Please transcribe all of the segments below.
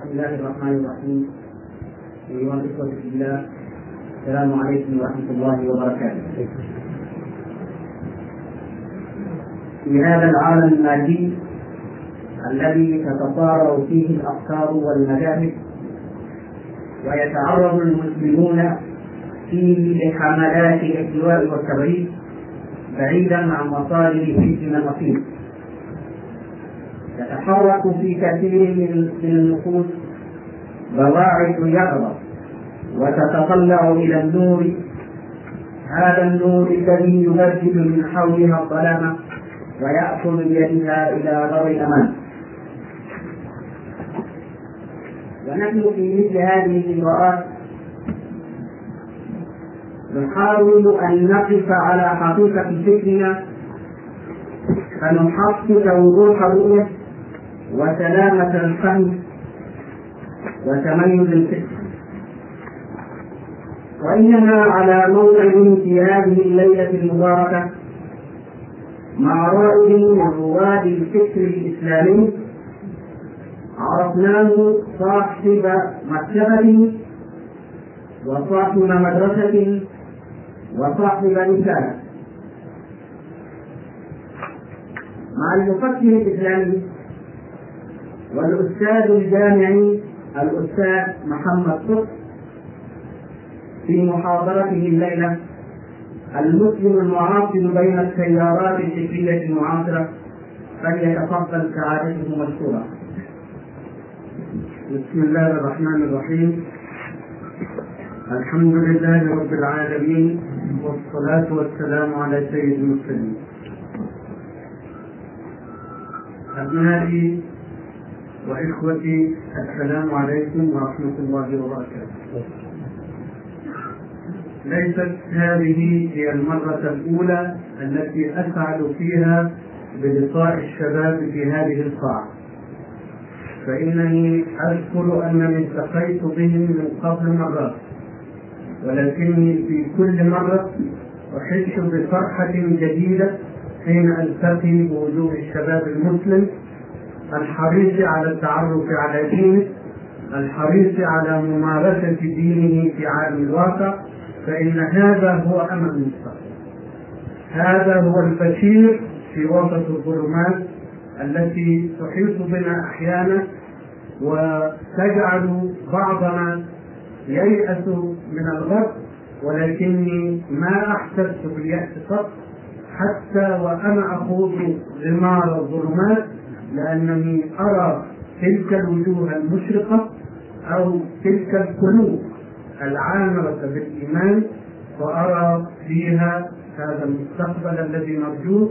بسم الله الرحمن الرحيم. أيها الإخوة في الله السلام عليكم ورحمة الله وبركاته. في هذا العالم المادي الذي تتصارع فيه الأفكار والمذاهب ويتعرض المسلمون فيه لحملات الاحتواء والتبريد بعيدا عن مصادر فتن النصيب تتحرك في كثير من النفوس بواعث يقظة وتتطلع إلى النور. هذا النور الذي يبدد من حولها الظلام ويأخذ بيدها إلى دار الأمان. ونحن في مثل هذه اللقاءات نحاول أن نقف على حقيقة فكرنا فنحقق وضوح الرؤية وسلامة الفهم وتميز الفكر. وإننا على موعد في هذه الليلة المباركة مع رائد من رواد الفكر الإسلامي عرفناه صاحب مكتبة وصاحب مدرسة وصاحب رسالة. مع المفكر الإسلامي والأستاذ الجامعي الأستاذ محمد صبح في محاضرته الليلة المسلم المعاصر بين التيارات الفكرية المعاصرة فليتفضل سعادته مشكورا. بسم الله الرحمن الرحيم الحمد لله رب العالمين والصلاة والسلام على سيد المرسلين أبنائي وإخوتي السلام عليكم ورحمة الله وبركاته. ليست هذه هي المرة الأولى التي أسعد فيها بلقاء الشباب في هذه القاعة. فإنني أذكر أنني التقيت بهم من قبل مرات ولكني في كل مرة أحس بفرحة جديدة حين ألتقي بوجوه الشباب المسلم الحريص على التعرف على دينه الحريص على ممارسة دينه في عالم الواقع فإن هذا هو أمل المستقبل. هذا هو البشير في وسط الظلمات التي تحيط بنا أحيانا وتجعل بعضنا ييأس من الغرب ولكني ما أحسست باليأس قط حتى وأنا أخوض غمار الظلمات لأنني أرى تلك الوجوه المشرقة أو تلك القلوب العامرة بالإيمان وأرى فيها هذا المستقبل الذي نرجوه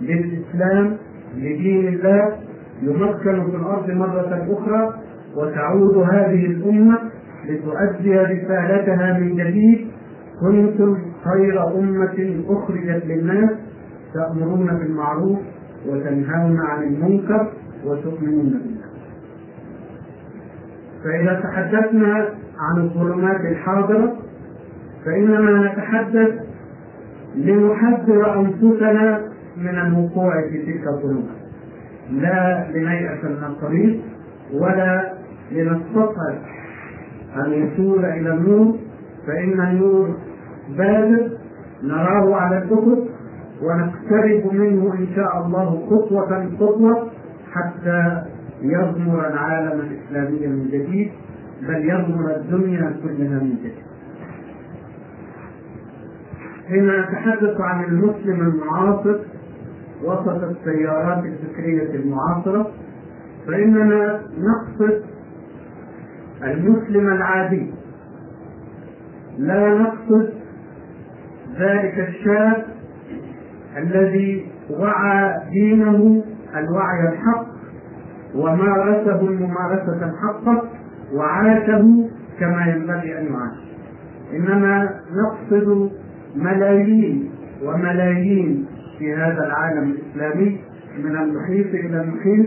للإسلام لدين الله يمكن في الأرض مرة أخرى وتعود هذه الأمة لتؤدي رسالتها من جديد. كنتم خير أمة أخرجت للناس تأمرون بالمعروف وتنهون عن المنكر وتؤمنون بالله. فإذا تحدثنا عن الظلمات الحاضرة فإنما نتحدث لنحذر أنفسنا من الوقوع في تلك الظلمات. لا لنيأس من الطريق ولا لنستطعم الوصول إلى النور فإن النور بادر نراه على الأفق ونقترب منه إن شاء الله خطوة خطوة حتى يغمر العالم الإسلامي من جديد بل يغمر الدنيا كلها من جديد. حين نتحدث عن المسلم المعاصر وسط التيارات الفكرية المعاصرة فإننا نقصد المسلم العادي. لا نقصد ذلك الشاب الذي وعى دينه الوعي الحق ومارسه الممارسة الحقة وعاشه كما ينبغي أن يعاش. إنما نقصد ملايين وملايين في هذا العالم الإسلامي من المحيط إلى المحيط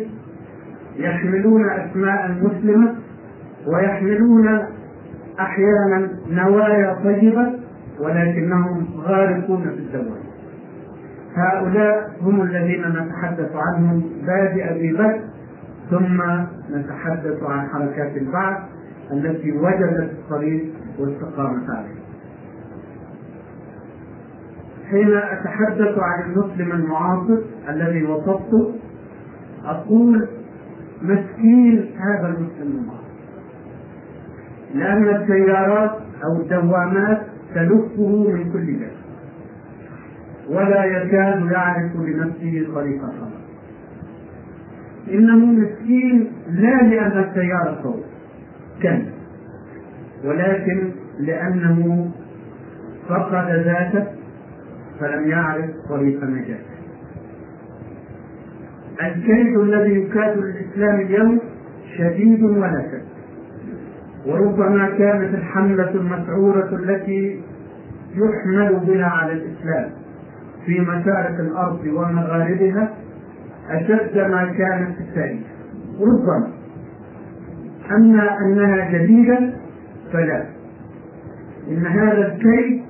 يحملون أسماء مسلمة ويحملون أحيانا نوايا طيبة ولكنهم غارقون في الدوام هؤلاء هم الذين نتحدث عنهم بادئ ببدء ثم نتحدث عن حركات البعث التي وجدت الطريق واستقامت عليه. حين أتحدث عن المسلم المعاصر الذي وصفته أقول مسكين هذا المسلم المعاصر لأن السيارات أو الدوامات تلفه من كل جهه ولا يكاد يعرف لنفسه طريقة إنه مسكين لا لأن السيارة صوت كان ولكن لأنه فقد ذاته فلم يعرف طريق نجاته الكيد الذي يكاد للإسلام اليوم شديد ولا شك. وربما كانت الحملة المسعورة التي يحمل بها على الإسلام. في مشارق الأرض ومغاربها أشد ما كانت في التاريخ. ربما. أما أنها جديدة فلا. إن هذا الكيد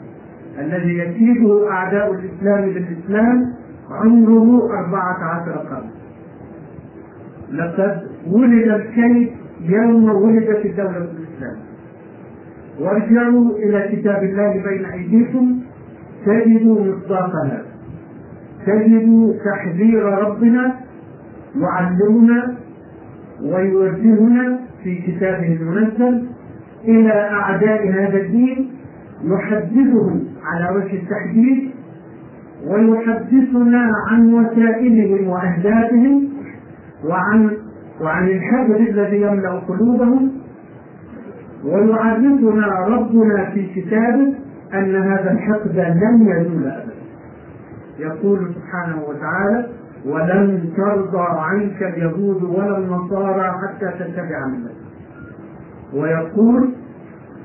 الذي يكيده أعداء الإسلام بالإسلام عمره أربعة عشر قرن. لقد ولد الكيد يوم ولدت الدولة الإسلام. وارجعوا إلى كتاب الله بين أيديكم تجدوا مصداقها تجدوا تحذير ربنا يعلمنا ويوجهنا في كتابه المنزل إلى أعداء هذا الدين يحدثهم على وجه التحديد ويحدثنا عن وسائلهم وأهدافهم وعن وعن الحذر الذي يملأ قلوبهم ويعرفنا ربنا في كتابه أن هذا الحقد لن يزول ابدا. يقول سبحانه وتعالى ولن ترضى عنك اليهود ولا النصارى حتى تتبع ملتهم ويقول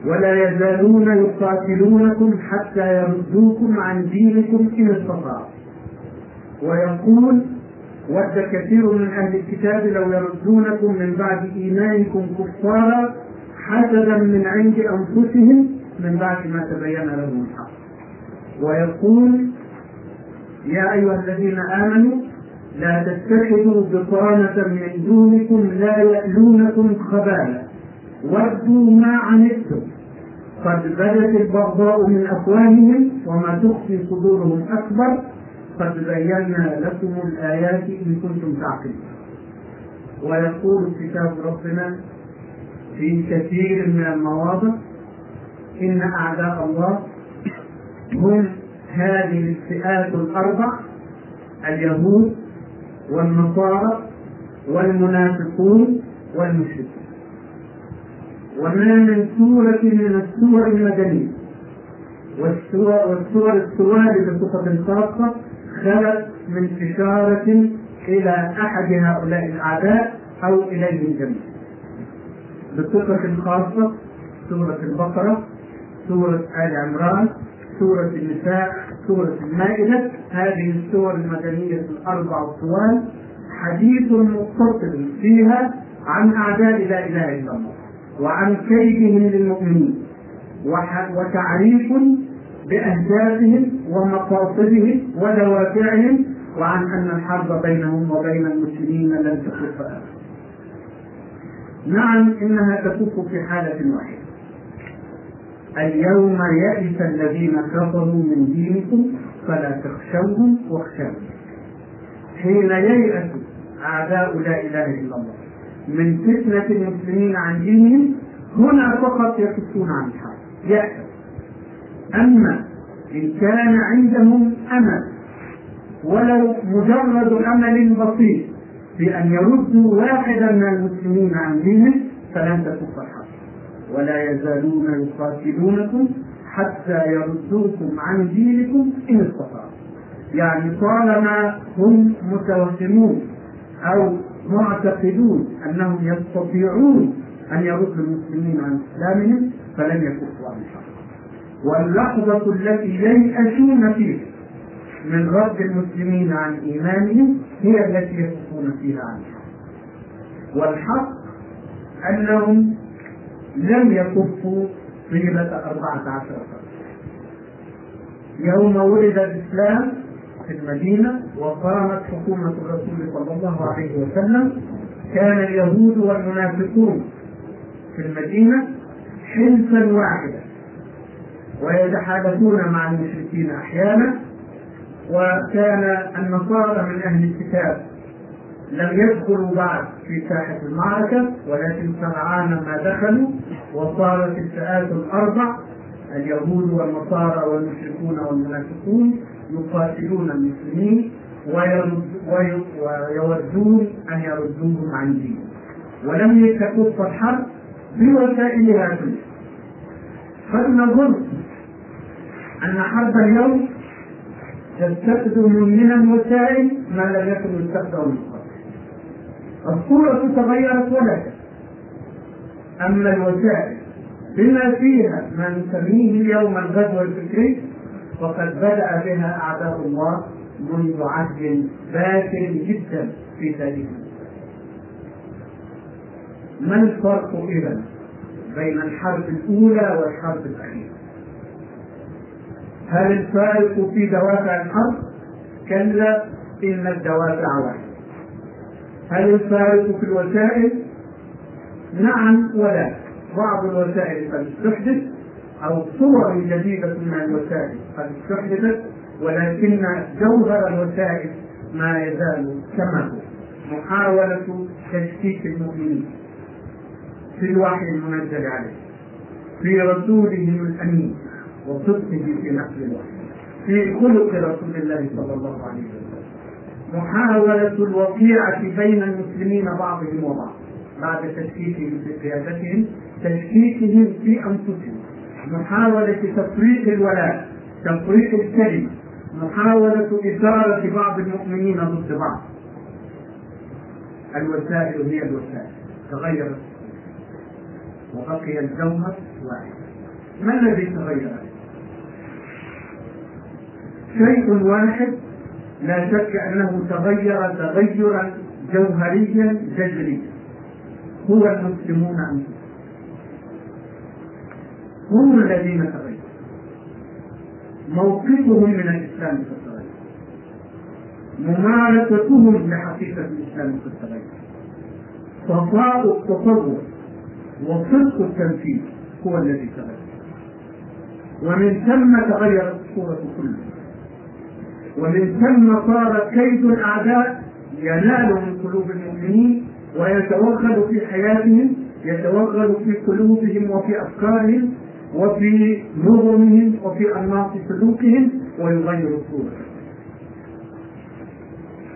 ولا يزالون يقاتلونكم حتى يردوكم عن دينكم إن استطاعوا. ويقول ود كثير من أهل الكتاب لو يردونكم من بعد إيمانكم كفارا حسدا من عند أنفسهم من بعد ما تبين لهم الحق. ويقول يا أيها الذين آمنوا لا تتخذوا بطانة من دونكم لا يألونكم خبالا. ودوا ما عنتم. قد بدت البغضاء من أفواههم وما تخفي صدورهم أكبر. قد بينا لكم الآيات إن كنتم تعقلون. ويقول كتاب ربنا في كثير من المواضع إن أعداء الله هم هذه الفئات الأربع اليهود والنصارى والمنافقون والمشركون. وما من سورة من السور المدنية. والسور والسور السواد بصفة خاصة خلت من إشارة إلى أحد هؤلاء الأعداء أو إليهم جميعا. بصفة خاصة سورة البقرة سورة آل عمران سورة النساء سورة المائدة هذه السور المدنية الأربع الطوال حديث متصل فيها عن أعداء لا إله إلا الله وعن كيدهم للمؤمنين وتعريف بأهدافهم ومقاصدهم ودوافعهم وعن أن الحرب بينهم وبين المسلمين لن تكف أبدا. نعم إنها تكف في حالة واحدة اليوم يئس الذين كفروا من دينكم فلا تخشوهم واخشوني حين ييأس أعداء لا إله إلا الله من فتنة المسلمين عن دينهم هنا فقط يكفون عن الحق. يأس. أما إن كان عندهم أمل ولو مجرد أمل بسيط في أن يردوا واحدا من المسلمين عن دينه فلن تكف الحق ولا يزالون يقاتلونكم حتى يردوكم عن دينكم إن استطاعوا. يعني طالما هم متوهمون أو معتقدون أنهم يستطيعون أن يردوا المسلمين عن إسلامهم فلن يكفوا عن الحق واللحظة التي ييأسون فيها من رد المسلمين عن إيمانهم هي التي يكفون فيها عن الحق والحق أنهم لم يكفوا طيلة أربعة عشر سنة. يوم ولد الإسلام في المدينة وقامت حكومة الرسول صلى الله عليه وسلم كان اليهود والمنافقون في المدينة حلفا واحدا ويتحالفون مع المشركين أحيانا وكان النصارى من أهل الكتاب لم يدخلوا بعد في ساحة المعركة ولكن سرعان ما دخلوا وصارت الفئات الأربع اليهود والنصارى والمشركون والمنافقون يقاتلون المسلمين ويودون أن يردوهم عن دينهم ولم تكف الحرب بوسائلها كلها قد نظن أن حرب اليوم تستخدم من الوسائل ما لم يكن يستخدم من قبل الصورة تغيرت ولكن أما الوسائل بما فيها ما نسميه اليوم الغزو الفكري وقد بدأ بها أعداء الله منذ عهد باكر جدا في تاريخ ما الفرق إذا بين الحرب الأولى والحرب الأخيرة؟ هل الفارق في دوافع الحرب؟ كلا إن الدوافع واحدة. هل الفارق في الوسائل؟ نعم ولا. بعض الوسائل قد استحدث أو صور جديدة من الوسائل قد استحدثت ولكن جوهر الوسائل ما يزال كما هو محاولة تشكيك المؤمنين في الوحي المنزل عليه في رسولهم الأمين وصدقه في نقل الوحي في خلق رسول الله صلى الله عليه وسلم محاولة الوقيعة بين المسلمين بعضهم وبعض. بعد تشكيكهم في قيادتهم تشكيكهم في أنفسهم. محاولة تفريق الولاء تفريق الكلمة. محاولة إثارة بعض المؤمنين ضد بعض. الوسائل هي الوسائل. تغيرت وبقي الجوهر واحد. ما الذي تغير؟ شيء واحد لا شك أنه تغير تغيرا جوهريا جذريا. هو المسلمون انفسهم هم الذين تغيروا. موقفهم من الإسلام في التغير. ممارستهم لحقيقة الإسلام في التغير. صفاء التصور وصدق التنفيذ هو الذي تغير. ومن ثم تغيرت الصورة كلها. ومن ثم صار كيد الأعداء ينال من قلوب المؤمنين ويتوغل في حياتهم يتوغل في قلوبهم وفي أفكارهم وفي نظمهم وفي أنماط سلوكهم ويغير الصورة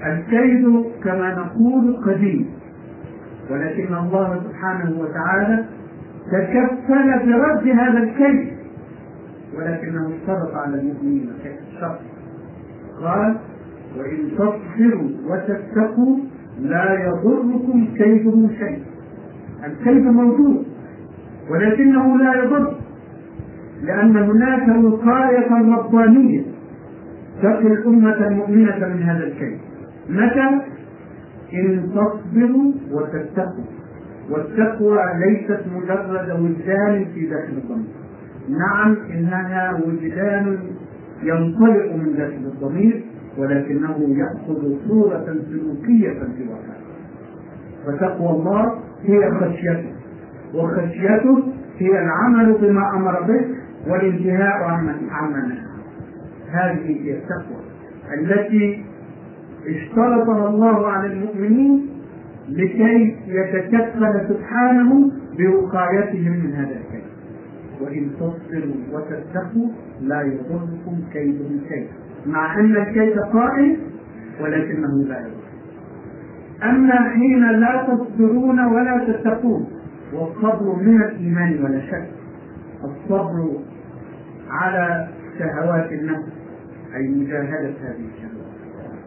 الكيد كما نقول قديم ولكن الله سبحانه وتعالى تكفل برد هذا الكيد ولكنه اشترط على المؤمنين. شرط قال وإن تصبروا وتتقوا لا يضركم كيدهم شيء. الكيد موجود ولكنه لا يضر لأن هناك وقاية ربانية تقي الأمة المؤمنة من هذا الكيد. متى؟ إن تصبروا وتتقوا. والتقوى ليست مجرد وجدان في داخل الضمير. نعم إنها وجدان ينطلق من داخل الضمير ولكنه يأخذ صورة سلوكية في الواقع فتقوى الله هي خشيته وخشيته هي العمل بما أمر به والانتهاء عما نهى هذه هي التقوى التي اشترطها الله على المؤمنين لكي يتكفل سبحانه بوقايتهم من هذا الكيد وإن تصبروا وتتقوا لا يضركم كيدهم شيئا مع أن الكيد قائم ولكنه لا يضر. أما حين لا تصبرون ولا تتقون والصبر من الإيمان ولا شك. الصبر على شهوات النفس أي مجاهدة هذه الشهوات.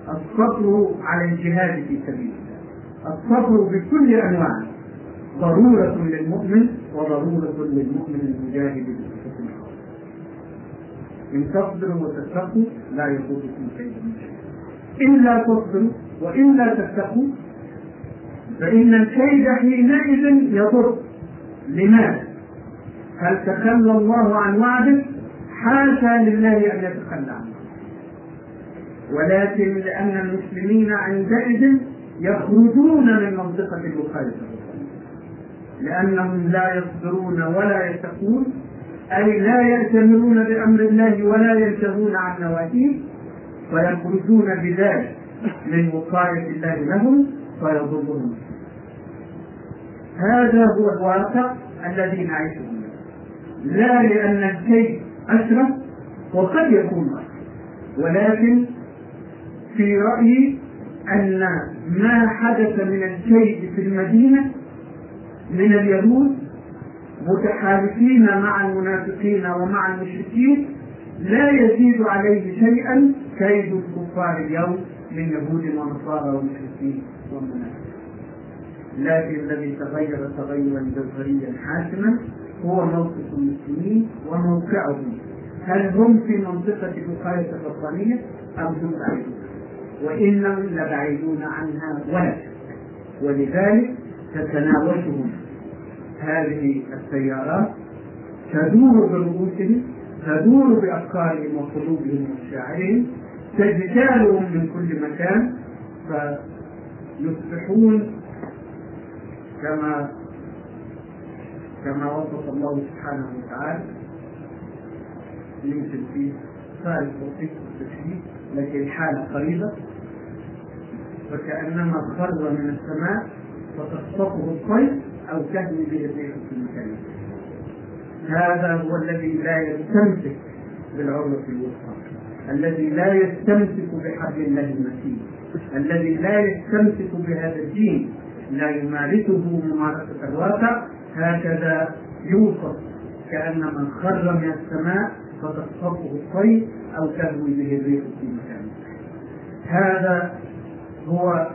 الصبر على الجهاد في سبيل الله. الصبر بكل أنواعه ضرورة للمؤمن وضرورة للمؤمن المجاهد. إن تصبروا وتتقوا لا يضركم شيء إلا تصبروا وإلا تتقوا فإن الكيد حينئذ يضر لماذا؟ هل تخلى الله عن وعده؟ حاشا لله أن يتخلى عنه ولكن لأن المسلمين عندئذ يخرجون من منطقة الوقاية لأنهم لا يصبرون ولا يتقون أي لا يأتمرون بأمر الله ولا ينتهون عن نواهيه فيخرجون بذلك من وقاية الله لهم فيضرهم هذا هو الواقع الذي نعيشه لا لأن الشيء أشرف وقد يكون ولكن في رأيي أن ما حدث من الشيء في المدينة من اليهود متحالفين مع المنافقين ومع المشركين لا يزيد عليه شيئا كيد الكفار اليوم من يهود ونصارى ومشركين ومنافقين. لكن الذي تغير تغيرا جوهريا حاسما هو موقف المسلمين وموقعهم. هل هم في منطقة الوقاية الربانية أم هم بعيدون؟ وإنهم لبعيدون عنها ولا ولذلك تتناوشهم هذه السيارات تدور برؤوسهم تدور بأفكارهم وقلوبهم ومشاعرهم تجتالهم من كل مكان فيصبحون كما كما وصف الله سبحانه وتعالى. يمكن في ثالث وصف التشريع لكن الحالة قريبة. وكأنما خر من السماء فتخطفه الطير أو به الريح في المكان. هذا هو الذي لا يستمسك بالعروة الوثقى الذي لا يستمسك بحبل الله المتين. الذي لا يستمسك بهذا الدين. لا يمارسه ممارسة الواقع. هكذا يوصف كأن من خر من السماء فتخطفه الطير أو تهوي به الريح في مكان هذا هو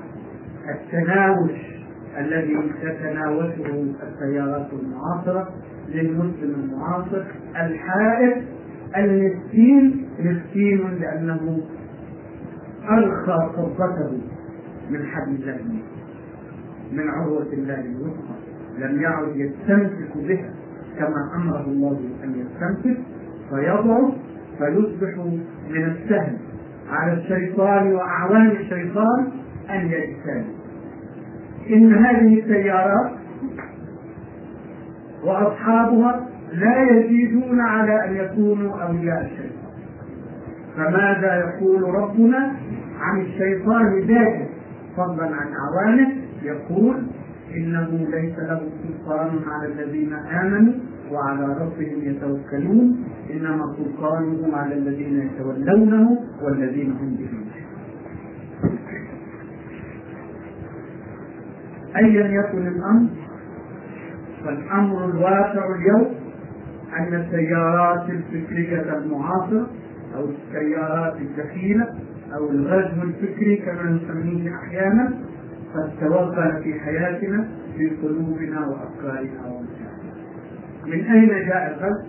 التناوش الذي تتناوشه التيارات المعاصرة للمسلم المعاصر الحائر المسكين. مسكين لأنه أرخى قبضته من حبل الله من عروة الله الوثقى لم يعد يستمسك بها كما أمره الله أن يستمسك فيضعف فيصبح من السهل على الشيطان وأعوان الشيطان أن يجتهد إن هذه السيارات وأصحابها لا يزيدون على أن يكونوا أولياء الشيطان. فماذا يقول ربنا عن الشيطان ذاته؟ فضلا عن أعوانه يقول إنه ليس له سلطان على الذين آمنوا وعلى ربهم يتوكلون إنما سلطانه على الذين يتولونه والذين هم به أيا يكن الأمر فالأمر الواقع اليوم أن التيارات الفكرية المعاصرة أو التيارات الدخيلة أو الغزو الفكري كما نسميه أحيانا قد توغل في حياتنا في قلوبنا وأفكارنا ومشاعرنا من أين جاء الغزو؟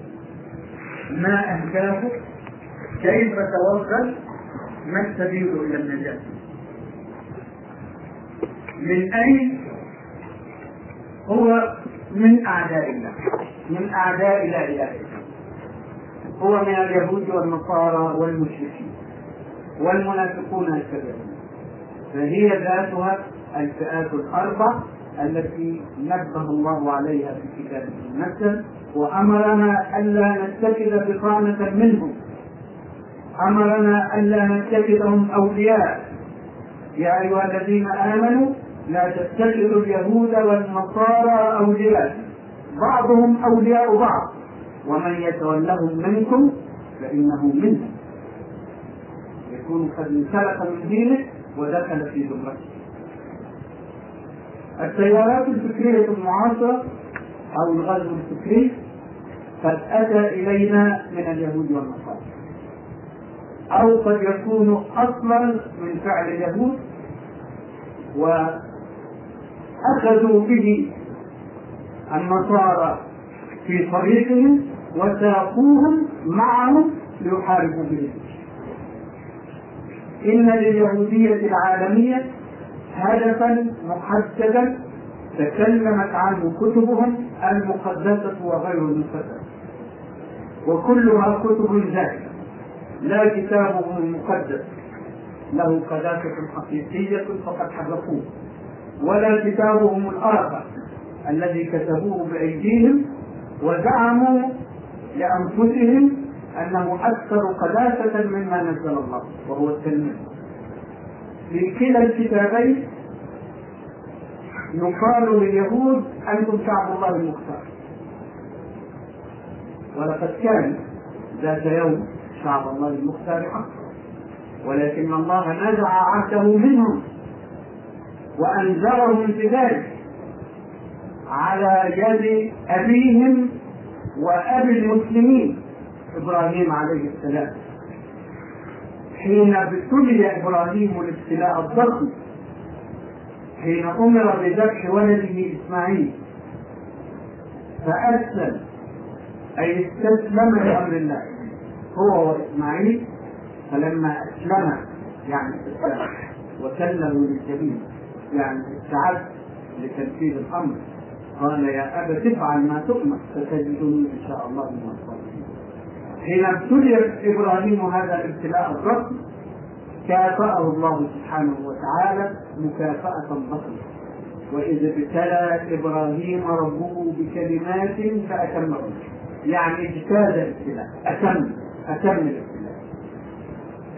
ما أهدافه؟ كيف توغل؟ ما السبيل إلى النجاة؟ من أين هو من أعداء الله من أعداء لا إله إلا هو من اليهود والنصارى والمشركين والمنافقون الكبيرون فهي ذاتها الفئات الأربع التي نبه الله عليها في كتابه المنزل وأمرنا ألا نتخذ بطانة منهم. أمرنا ألا نتخذهم أولياء. يا أيها الذين آمنوا لا تتخذوا اليهود والنصارى أولياء. بعضهم أولياء بعض. ومن يتولهم منكم فإنه منهم يكون قد انسلخ من دينه ودخل في زمرته التيارات الفكرية المعاصرة أو الغزو الفكري قد أتى إلينا من اليهود والنصارى. أو قد يكون أصلا من فعل اليهود وأخذوا به النصارى في طريقهم وساقوهم معهم ليحاربوا به إن لليهودية العالمية هدفا محددا تكلمت عنه كتبهم المقدسة وغير المقدسة. وكلها كتب ذاتها لا كتابهم المقدس. له قداسة حقيقية فقد حرفوه ولا كتابهم الآخر الذي كتبوه بأيديهم وزعموا لأنفسهم أنه أكثر قداسة مما نزل الله وهو التلميذ. في كلا الكتابين يقال لليهود أنتم شعب الله المختار. ولقد كان ذات يوم شعب الله المختار حقا ولكن الله نزع عهده منهم. وأنذرهم بذلك على يد أبيهم وأبي المسلمين إبراهيم عليه السلام. حين ابتلي إبراهيم الابتلاء الضخم حين أمر بذبح ولده إسماعيل فأسلم أي استسلم لأمر الله هو وإسماعيل فلما أسلم يعني استسلم وسلموا للجميع يعني استعد لتنفيذ الأمر. قال يا أبا تفعل ما تؤمر ستجدني إن شاء الله من الصالحين. حين ابتلي إبراهيم هذا الابتلاء الضخم كافأه الله سبحانه وتعالى مكافأة ضخمة وإذ ابتلى إبراهيم ربه بكلمات فأتمهن يعني اجتاز الابتلاء أتم أتم الابتلاء.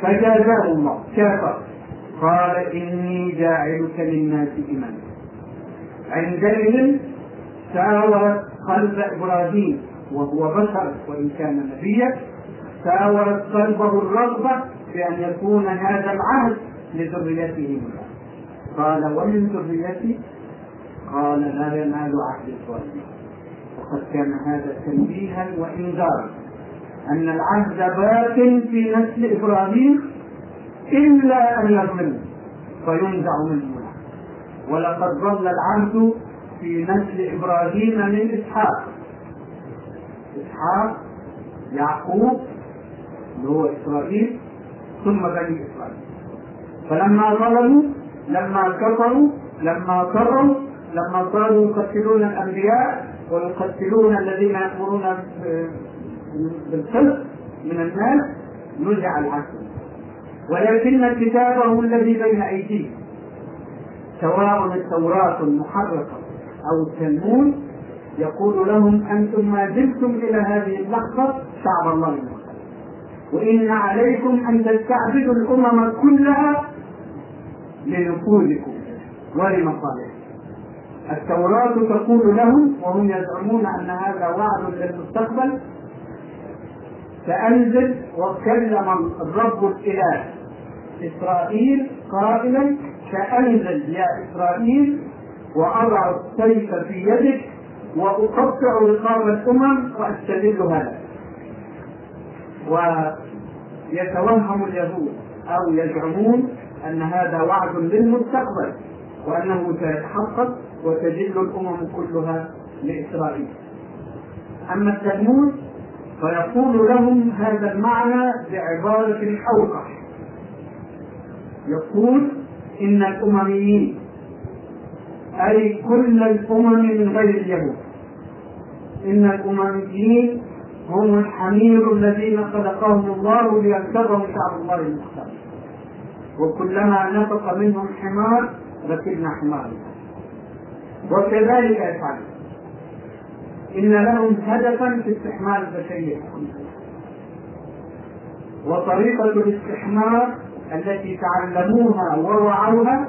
فجازاه الله كافأ قال إني جاعلك للناس إماما عندئذ ساورت قلب إبراهيم وهو بشر وإن كان نبيا ساورت قلبه الرغبة بأن يكون هذا العهد لذريته قال ومن ذريتي؟ قال لا ينال عهد الظالمين. وقد كان هذا تنبيها وإنذارا أن العهد باق في نسل إبراهيم إلا أن يظلموا فينزع منه. ولقد ظل العهد في نسل إبراهيم من إسحاق. إسحاق يعقوب اللي هو إسرائيل ثم بني إسرائيل. فلما ظلموا لما كفروا لما كروا لما صاروا يقتلون الأنبياء ويقتلون الذين يأمرون بالخلق من الناس نزع العهد. ولكن كتابه الذي بين أيديهم سواء التوراة المحرفة أو التلمود يقول لهم أنتم ما زلتم إلى هذه اللحظة شعب الله المختار وإن عليكم أن تستعبدوا الأمم كلها لنفوذكم ولمصالحكم. التوراة تقول لهم وهم يزعمون أن هذا وعد للمستقبل فأنزل وكلم الرب الإله. إسرائيل قائلا فأنزل يا إسرائيل وأضع السيف في يدك وأقطع رقاب الأمم وأستدلها لك ويتوهم اليهود أو يزعمون أن هذا وعد للمستقبل وأنه سيتحقق وتجل الأمم كلها لإسرائيل. أما التلمود فيقول لهم هذا المعنى بعبارة أوضح يقول إن الأمميين أي كل الأمم من غير اليهود. إن الأمميين هم الحمير الذين خلقهم الله ليركبهم شعب الله المختار وكلما نطق منهم حمار ركبنا حمار. وكذلك يفعل إن لهم هدفا في استحمال البشرية. وطريقة الاستحمار التي تعلموها ووعوها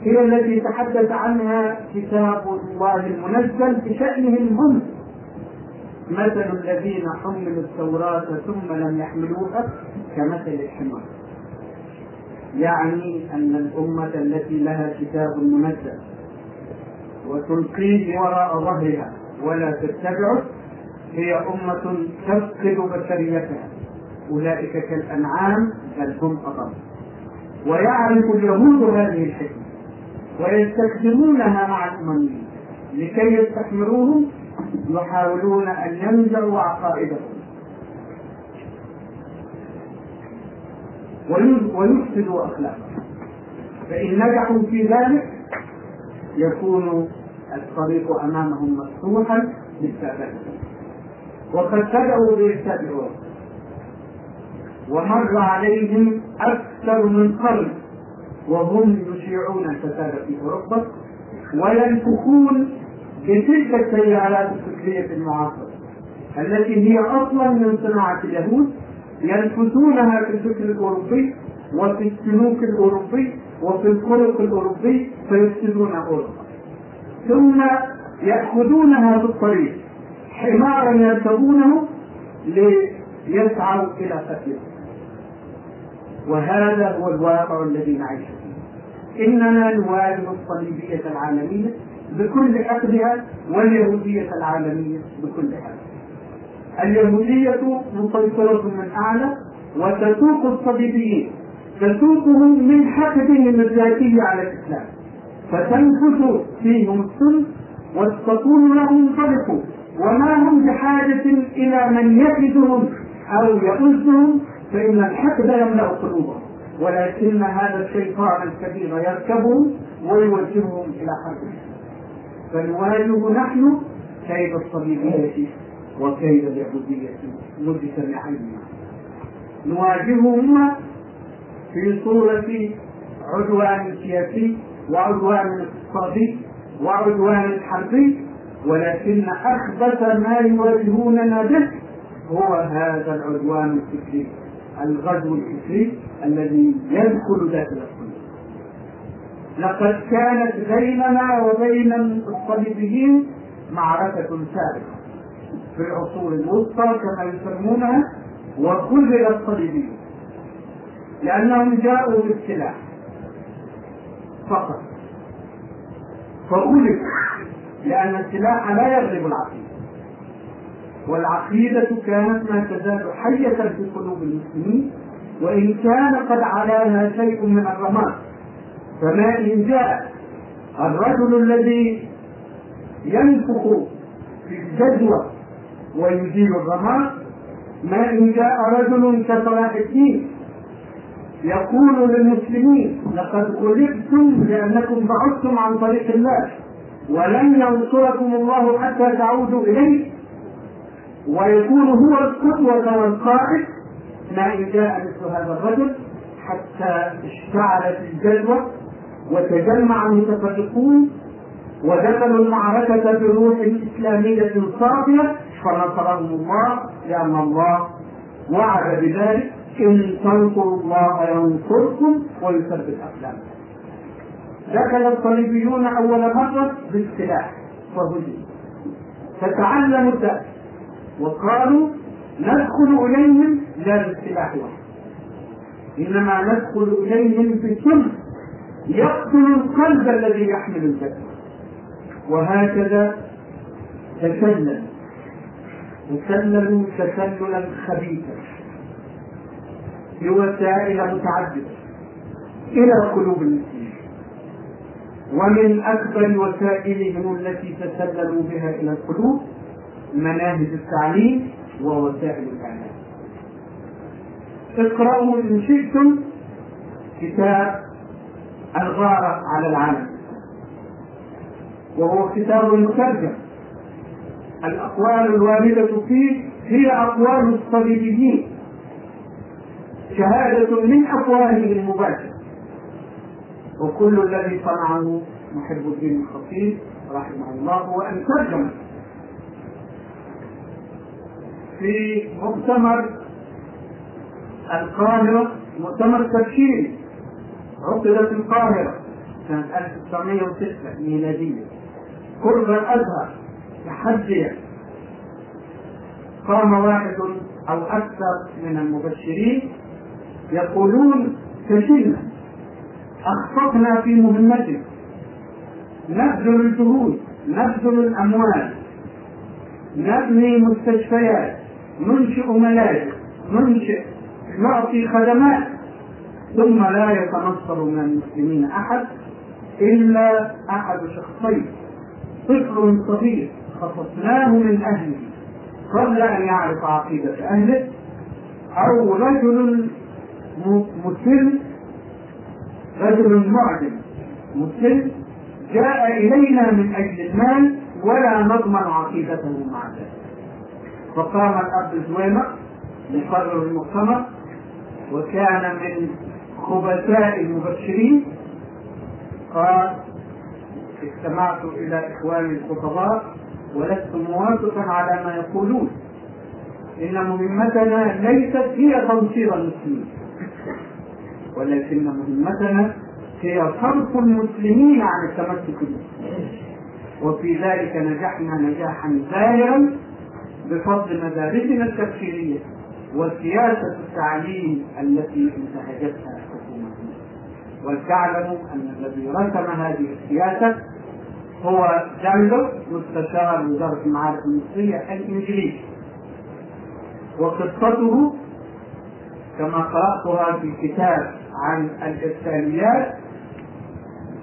هي التي تحدث عنها كتاب الله المنزل بشأنهم هم مثل الذين حملوا التوراة ثم لم يحملوها كمثل الحمار. يعني أن الأمة التي لها كتاب منزل وتلقيه وراء ظهرها. ولا تتبعه هي أمة تفقد بشريتها. أولئك كالأنعام بل هم أضل. ويعرف اليهود هذه الحكمة ويستخدمونها مع الأمميين. لكي يستحمروهم يحاولون أن ينزعوا عقائدهم. ويفسدوا أخلاقهم. فإن نجحوا في ذلك يكون الطريق أمامهم مفتوحا للتابعين وقد بدأوا بإرسال ومر عليهم أكثر من قرن وهم يشيعون الفساد في أوروبا وينفخون بتلك التيارات الفكرية المعاصرة التي هي أصلا من صناعة اليهود ينفثونها في الفكر الأوروبي وفي السلوك الأوروبي وفي الخلق الأوروبي فيفسدون أوروبا. ثم يأخذونها في الطريق حمارا يركبونه ليسعوا إلى قتله وهذا هو الواقع الذي نعيش فيه. إننا نواجه الصليبية العالمية بكل أخذها واليهودية العالمية بكل أخذها اليهودية مسيطرة من أعلى وتسوق الصليبيين. تسوقهم من حقدهم الذاتي على الإسلام. فتنفث فيهم السن وتقول لهم انطلقوا وما هم بحاجة إلى من يكدهم أو يؤذهم فإن الحقد يملأ قلوبهم. ولكن هذا الشيطان الكبير يركبهم ويوجههم إلى حربهم فنواجه نحن كيد الصليبية وكيد اليهودية مجتمعين نواجههما في صورة عدوان سياسي وعدوان اقتصادي وعدوان حربي ولكن أخبث ما يواجهوننا به هو هذا العدوان الفكري الغزو الفكري الذي يدخل داخل القلوب لقد كانت بيننا وبين الصليبيين معركة سابقة في العصور الوسطى كما يسمونها وخذل الصليبيين لأنهم جاءوا بالسلاح. فقط. فغلبوا لأن السلاح لا يغلب العقيدة. والعقيدة كانت ما تزال حية في قلوب المسلمين وإن كان قد علاها شيء من الرماد. فما إن جاء الرجل الذي ينفخ في الجدوى ويزيل الرماد ما إن جاء رجل كصلاح الدين. يقول للمسلمين لقد غلبتم لأنكم بعدتم عن طريق الله ولن ينصركم الله حتى تعودوا إليه. ويكون هو القدوة والقائد ما إن جاء مثل هذا الرجل حتى اشتعلت الجدوى وتجمع المتفرقون ودخلوا المعركة بروح إسلامية صافية فنصرهم الله لأن الله وعد بذلك إن تنصروا الله ينصركم ويثبت أقدامكم. دخل الصليبيون أول مرة بالسلاح وهزموا فتعلموا الدرس. وقالوا ندخل إليهم لا بالسلاح وحده إنما ندخل إليهم بسم يقتل القلب الذي يحمل الجسد. وهكذا تسلل تسللوا تسللا خبيثا. بوسائل متعددة إلى قلوب المسلمين ومن أكبر وسائلهم التي تسللوا بها إلى القلوب مناهج التعليم ووسائل الإعلام. اقرأوا إن شئتم كتاب الغارة على العالم. وهو كتاب مترجم. الأقوال الواردة فيه هي أقوال الصليبيين شهادة من أفواههم المباشرة. وكل الذي صنعه محب الدين الخطيب رحمه الله هو أن ترجم في مؤتمر القاهرة مؤتمر تبشيري عقدت القاهرة سنة 1906 ميلادية. قرب الأزهر تحديا. قام واحد أو أكثر من المبشرين. يقولون فشلنا أخطأنا في مهمتنا نبذل الجهود نبذل الأموال. نبني مستشفيات. ننشئ ملاجئ. ننشئ نعطي خدمات. ثم لا يتنصر من المسلمين أحد إلا أحد شخصين. طفل صغير خصصناه من أهله قبل أن يعرف عقيدة أهله أو رجل مسلم رجل معدم مسلم جاء إلينا من أجل المال ولا نضمن عقيدته مع ذلك فقام الأب زويمة مقرر المؤتمر وكان من خبثاء المبشرين. قال استمعت إلى إخواني الخطباء ولست موافقا على ما يقولون. إن مهمتنا ليست هي تنصير المسلمين. ولكن مهمتنا هي صرف المسلمين عن التمسك به. وفي ذلك نجحنا نجاحا باهرا بفضل مدارسنا التبشيريه وسياسة التعليم التي انتهجتها حكومتنا ولتعلموا أن الذي رسم هذه السياسة هو جاندر مستشار وزارة المعارف المصرية الإنجليزي. وقصته كما قرأتها في كتاب عن الارساليات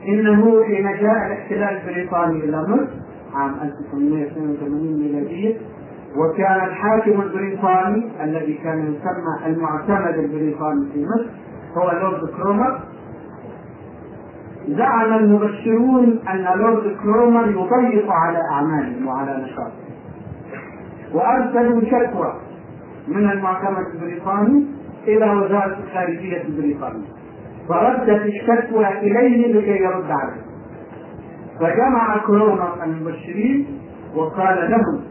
إنه حين جاء الاحتلال البريطاني إلى مصر عام 1882 ميلاديه وكان الحاكم البريطاني الذي كان يسمى المعتمد البريطاني في مصر هو لورد كرومر. زعم المبشرون أن لورد كرومر يضيق على أعمالهم وعلى نشاطهم وأرسلوا شكوى من المعتمد البريطاني إلى وزارة الخارجية البريطانيه فردت الشكوى إليه لكي يرد عليه. فجمع كرومر المبشرين وقال لهم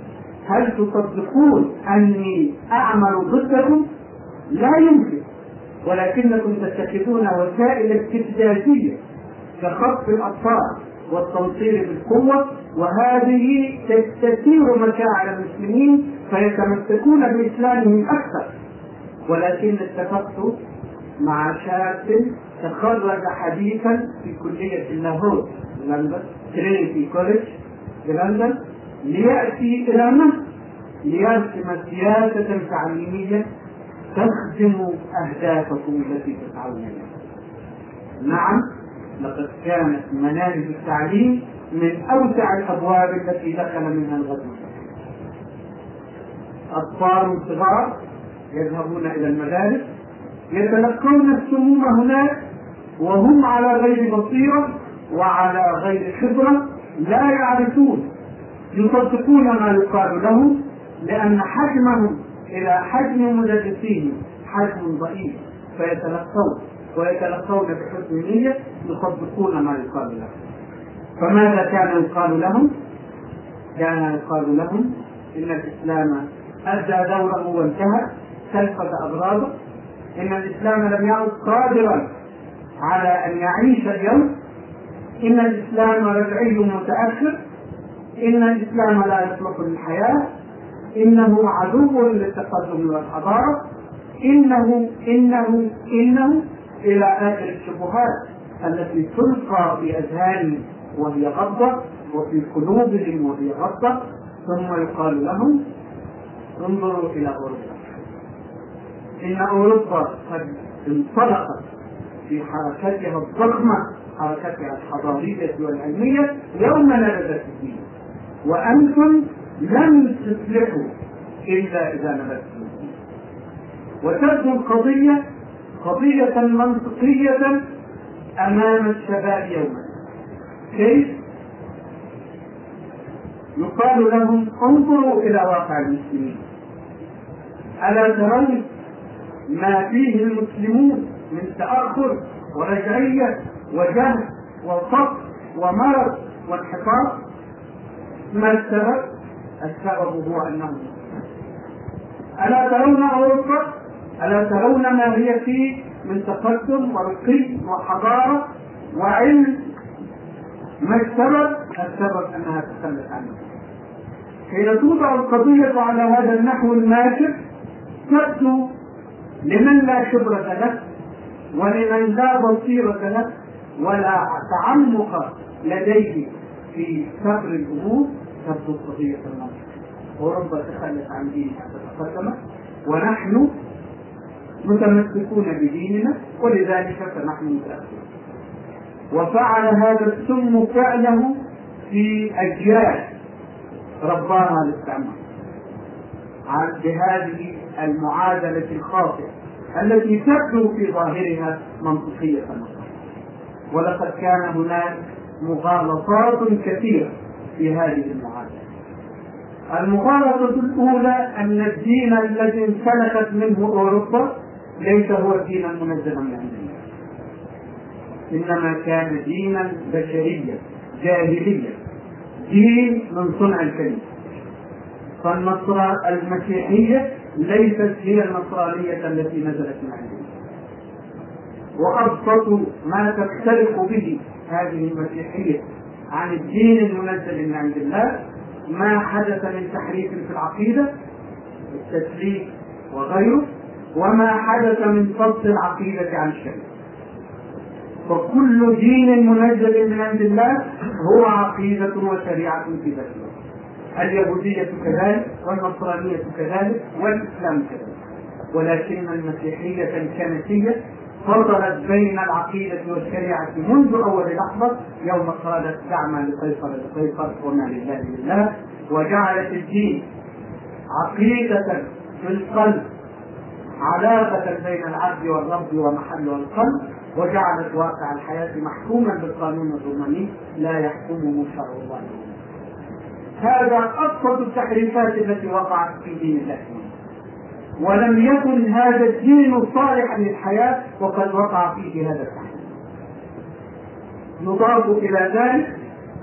هل تصدقون أني أعمل ضدكم؟ لا يمكن. ولكنكم تتخذون وسائل استفزازية كخطف الاطفال والتنصير بالقوة وهذه تستثير مشاعر المسلمين فيتمسكون بإسلامهم أكثر. ولكن اتفقت مع شاب تخرج حديثا في كلية اللاهوت لندن Trinity College في لندن ليأتي إلى مصر ليرسم سياسة تعليمية تخدم اهدافكم التي تسعون اليها. نعم لقد كانت مناهج التعليم من أوسع الأبواب التي دخل منها الغزو. أطفال صغار يذهبون إلى المدارس يتلقون السموم هناك وهم على غير بصيرة وعلى غير خبرة لا يعرفون. يصدقون ما يقال لهم لأن حجمهم إلى حجم مدرسيهم حجم ضئيل. فيتلقون ويتلقون بحسن نية يصدقون ما يقال لهم. فماذا كان يقال لهم؟ كان يقال لهم إن الإسلام أدى دوره وانتهى. كلفة أضراره إن الإسلام لم يعد قادرا على أن يعيش اليوم. إن الإسلام رجعي متأخر. إن الإسلام لا يصلح للحياة. إنه عدو للتقدم والحضارة. إنه إنه إنه إلى آخر الشبهات التي تلقى في أذهانهم وهي غضة وفي قلوبهم وهي غضة. ثم يقال لهم انظروا إلى أوروبا إن أوروبا قد انطلقت في حركتها الضخمة حركتها الحضارية والعلمية يوم نبذت الدين وأنتم لم تصلحوا إلا إذا نبذتم الدين وتبدو القضية قضية منطقية أمام الشباب يوما. كيف؟ يقال لهم انظروا إلى واقع المسلمين. ألا ترون ما فيه المسلمون من تأخر ورجعية وجهل وفقر ومرض وانحطاط ما السبب؟ السبب هو أنهم ألا ترون أوروبا ألا ترون ما هي فيه من تقدم ورقي وحضارة وعلم ما السبب؟ السبب أنها تخلت عنه حين توضع القضية على هذا النحو الماكر تبدو لمن لا خبرة له ولمن لا بصيرة له ولا تعمق لديه في صبر الأمور تبدو القضية المنطقية أوروبا تخلت عن دينها تتقدم ونحن متمسكون بديننا ولذلك فنحن متأخرون. وفعل هذا السم فعله في أجيال رباها الاستعمار بهذه المعادلة الخاطئة التي تبدو في ظاهرها منطقية. ولقد كان هناك مغالطات كثيرة في هذه المعادلة. المغالطة الأولى أن الدين الذي انسلخت منه أوروبا ليس هو الدين المنزل من الله. إنما كان دينا بشريا جاهليا دين من صنع الكلمة. فالنصر المسيحية ليست هي النصرانيه التي نزلت من عند الله وأبسط ما تختلف به هذه المسيحية عن الدين المنزل من عند الله ما حدث من تحريف في العقيدة التسليم وغيره وما حدث من فصل العقيدة عن الشريعه فكل دين منزل من عند الله هو عقيدة وشريعة في ذاته. اليهودية كذلك والنصرانية كذلك والإسلام كذلك. ولكن المسيحية الكنسية فضلت بين العقيدة والشريعة منذ أول لحظة يوم قالت دعما لقيصر لقيصر وما لله لله وجعلت الدين عقيدة في القلب علاقة بين العبد والرب ومحله القلب وجعلت واقع الحياة محكوما بالقانون الروماني لا يحكمه شرع الله. هذا أبسط التحريفات التي وقعت في دين الله. ولم يكن هذا الدين صالحا للحياة وقد وقع فيه هذا التحريف. يضاف إلى ذلك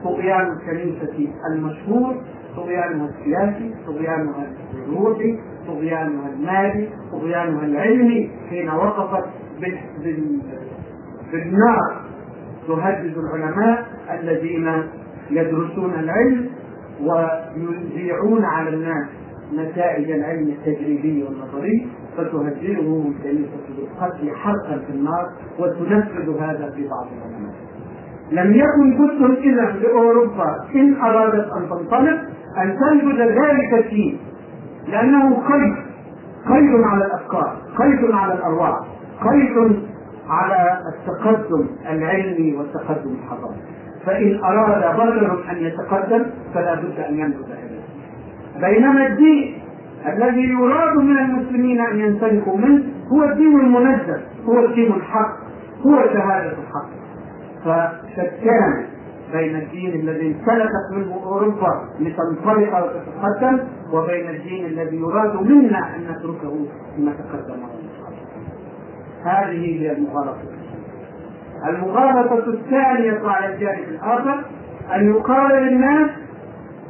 طغيان الكنيسة المشهور طغيانها السياسي طغيانها الروحي طغيانها المالي طغيانها العلمي حين وقفت بالنار. تهدد العلماء الذين يدرسون العلم ويذيعون على الناس نتائج العلم التجريبي والنظري فتهددهم الكنيسة بالقتل حرقا في النار وتنفذ هذا في بعض العلماء. لم يكن بد إذا لأوروبا إن أرادت أن تنطلق أن تنبذ ذلك الدين لأنه قيد قيد على الأفكار قيد على الأرواح قيد على التقدم العلمي والتقدم الحضاري فإن أراد بشر أن يتقدم فلا بد أن ينبذ إليه. بينما الدين الذي يراد من المسلمين أن ينسلخوا منه هو الدين المنزل هو الدين الحق هو شهادة الحق. فشتان بين الدين الذي انسلخت منه أوروبا لتنطلق وتتقدم وبين الدين الذي يراد منا أن نتركه لما تقدم. هذه هي المغالطة. المغالطه الثانية على الجانب الآخر أن يقال للناس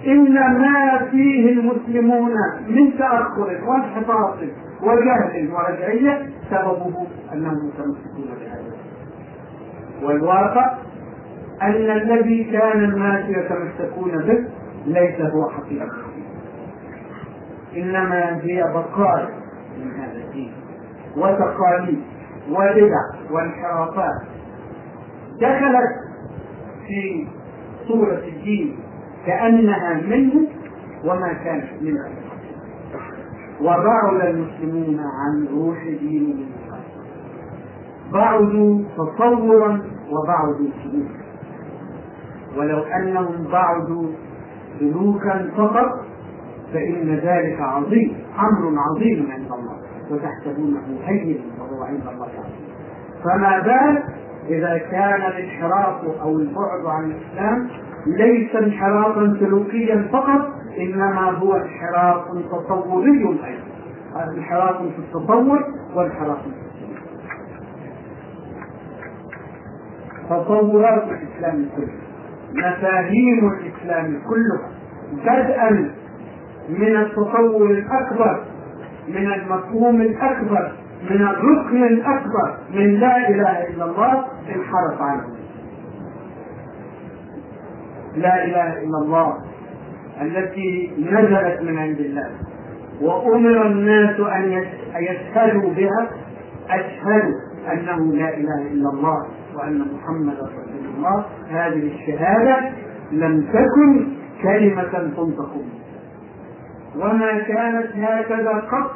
إن ما فيه المسلمون من تأخر وانحطاط وجهل ورجعية سببه أنهم متمسكون بهذا. والواقع أن الذي كان الناس يتمسكون به ليس هو حقيقة. إنما هي بقايا من هذا الدين وتقاليد وبدع وانحرافات دخلت في صورة الدين كأنها منه وما كانت منه وبعد المسلمون عن روح دينهم بعدوا تصورا وبعدوا سلوكا. ولو أنهم بعدوا سلوكا فقط فإن ذلك عظيم أمر عظيم عند الله. وتحسبونه هين وهو عند الله. عظيم فما بال إذا كان الانحراف أو البعد عن الإسلام ليس انحرافا سلوكيا فقط إنما هو انحراف تصوري أيضا. انحراف في التصور وانحراف في تصورات الإسلام كله مفاهيم الإسلام كلها بدءا من التصور الأكبر من المفهوم الأكبر من الركن الأكبر من لا إله إلا الله انحرف عنه. لا إله إلا الله التي نزلت من عند الله. وأمر الناس أن يشهدوا بها. اشهدوا أنه لا إله إلا الله وأن محمدا رسول الله. هذه الشهادة لم تكن كلمة تنطق وما كانت هكذا قط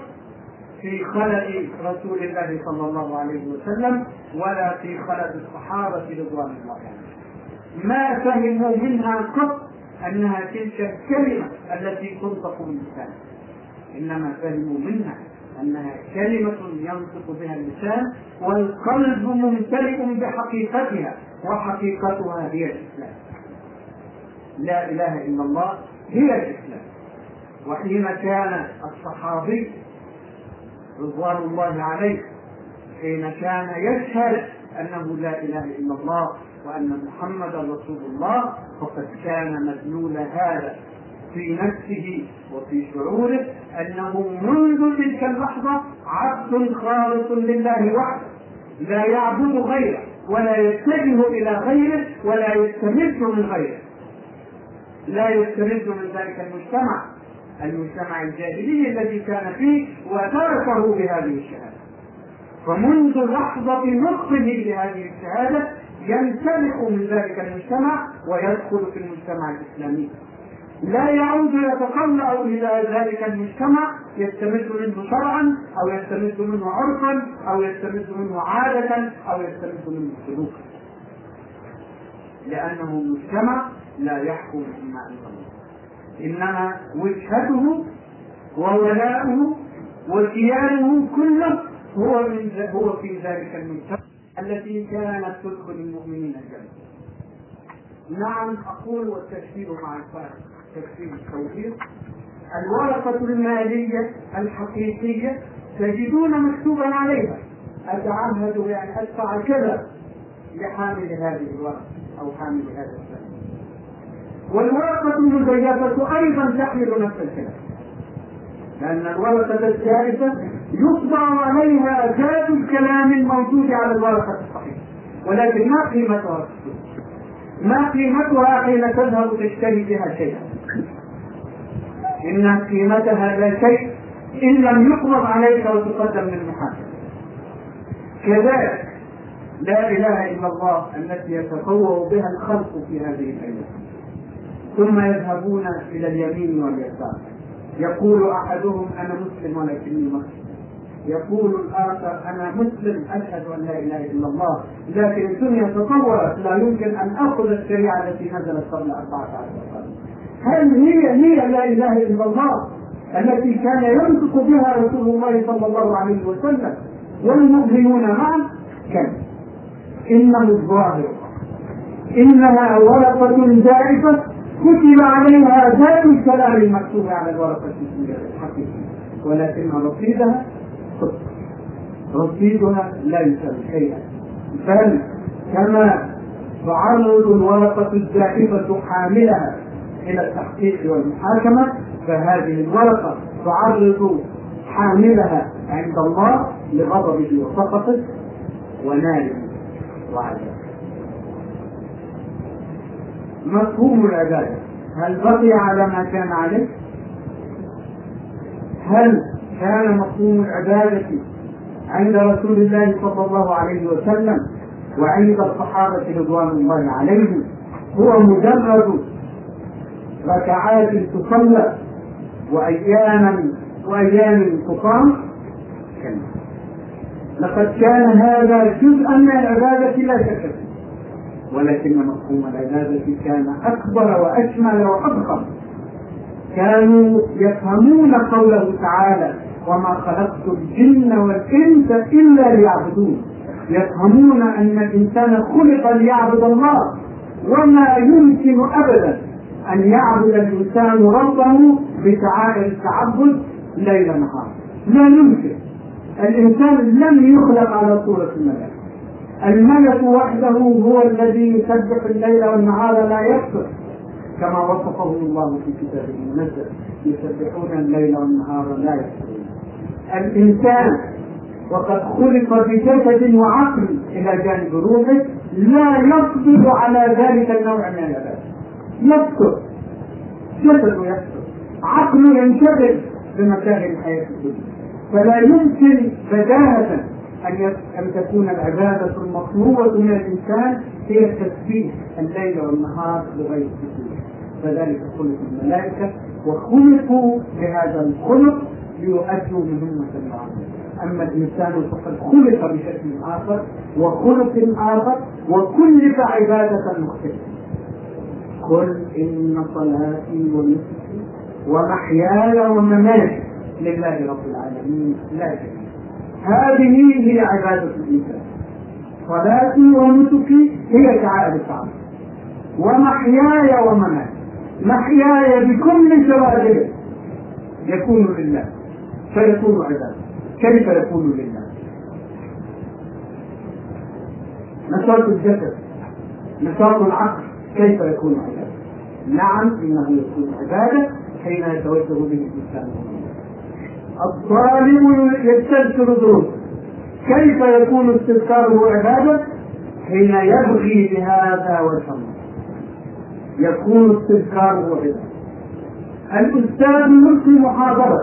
في خلق رسول الله صلى الله عليه وسلم ولا في خلق الصحابة رضوان الله عليهم. ما فهموا منها قط أنها تلك الكلمة التي تنطق باللسان. إنما فهموا منها أنها كلمة ينطق بها اللسان والقلب ممتلئ بحقيقتها وحقيقتها هي الإسلام. لا إله إلا الله هي الإسلام. وحين كان الصحابي رضوان الله عليه حين كان يشهد أنه لا إله إلا الله وأن محمدا رسول الله فقد كان مدلول هذا في نفسه وفي شعوره أنه منذ تلك اللحظة عبد خالص لله وحده لا يعبد غيره ولا يتجه إلى غيره ولا يستمد من غيره. لا يستمد من ذلك المجتمع. المجتمع الجاهلي الذي كان فيه وتركه بهذه الشهادة. فمنذ لحظة نطقه لهذه الشهادة ينسلخ من ذلك المجتمع ويدخل في المجتمع الإسلامي. لا يعود يتطلع إلى ذلك المجتمع يستمد منه شرعا أو يستمد منه عرفا أو يستمد منه عادة أو يستمد منه سلوكا. لأنه مجتمع لا يحكم أنزل الله. إنما وجهته وولاؤه وكيانه كله هو من هو في ذلك المجتمع التي كانت تدخل المؤمنين الجنة. نعم أقول والتشكيل مع الفارق تفسير التوفيق. الورقة المالية الحقيقية تجدون مكتوبا عليها. أتعهد بأن أدفع كذا لحامل هذه الورقة أو حامل هذا. والورقة المزيفة أيضا تحمل نفس الكلام. لأن الورقة الجائزة يطبع عليها ذات الكلام الموجود على الورقة الصحيحة ولكن ما قيمتها؟ ما قيمتها حين تذهب تشتري بها شيئا؟ إن قيمتها لا شيء إن لم يقبض عليك وتقدم للمحاكمة كذلك لا إله إلا الله التي يتطوع بها الخلق في هذه الأيام. ثم يذهبون إلى اليمين واليسار. يقول أحدهم أنا مسلم ولكني مسلم يقول الآخر أنا مسلم أشهد أن لا إله إلا الله. لكن الدنيا تطورت لا يمكن أن آخذ الشريعة التي نزلت قبل 14 قرن هل هي هي لا إله إلا الله التي كان ينطق بها رسول الله صلى الله عليه وسلم والمؤمنون معا كلا إنه الظاهر. إنها ورقة زائفة كتب عليها ذات الكلام المكتوب على الورقة الحقيقية ولكن رصيدها صدق رصيدها يساوي شيئا بل كما تعرض الورقة الزائفة حاملها إلى التحقيق والمحاكمة فهذه الورقة تعرض حاملها عند الله لغضبه وسخطه وناره وعذابه مفهوم العبادة هل بقي على ما كان عليه؟ هل كان مفهوم العبادة عند رسول الله صلى الله عليه وسلم وعند الصحابة رضوان الله عليهم؟ هو مجرد ركعات تصلى وأياما وأيام تقام؟ لقد كان هذا جزءا من العبادة لا شك ولكن مفهوم العبادة كان أكبر وأشمل وأضخم. كانوا يفهمون قوله تعالى وما خلقت الجن والإنس إلا ليعبدون يفهمون أن الإنسان خلق ليعبد الله وما يمكن أبدا أن يعبد الإنسان ربه بشعائر التعبد ليل نهار. لا يمكن. الإنسان لم يخلق على صورة الملائكة. الملك وحده هو الذي يسبح الليل والنهار لا يكفر كما وصفه الله في كتابه المنزل يسبحون الليل والنهار لا يكفرون الإنسان وقد خلق بجسد وعقل إلى جانب روحه لا يقدر على ذلك النوع من العبادة. يكفر جسده يكفر عقله ينشغل بمشاغل الحياة الدنيا. فلا يمكن بداهه أن أن تكون العبادة المطلوبة من الإنسان هي تسبيح الليل والنهار بغير سكون فذلك خلق الملائكة وخلقوا بهذا الخلق ليؤدوا مهمة العالم أما الإنسان فقد خلق بشكل آخر وخلق آخر وكلف عبادة مختلفة. قل إن صلاتي ونسكي ومحياي ومماتي لله رب العالمين. لا شريك هذه هي عبادة الإنسان. صلاتي ونسكي هي شعائر الشعب ومحياي ومماتي. محياي بكل شوائبه يكون لله. فيكون عبادة. كيف يكون لله؟ نشاط الجسد. نشاط العقل. كيف يكون عبادة؟ نعم إنه يكون عبادة حين يتوجه به الإنسان. الظالم يستذكر دروسه كيف يكون استذكاره عبادة؟ حين يبغي بهذا وجه الله. يكون استذكاره عبادة. الأستاذ يلقي محاضرة.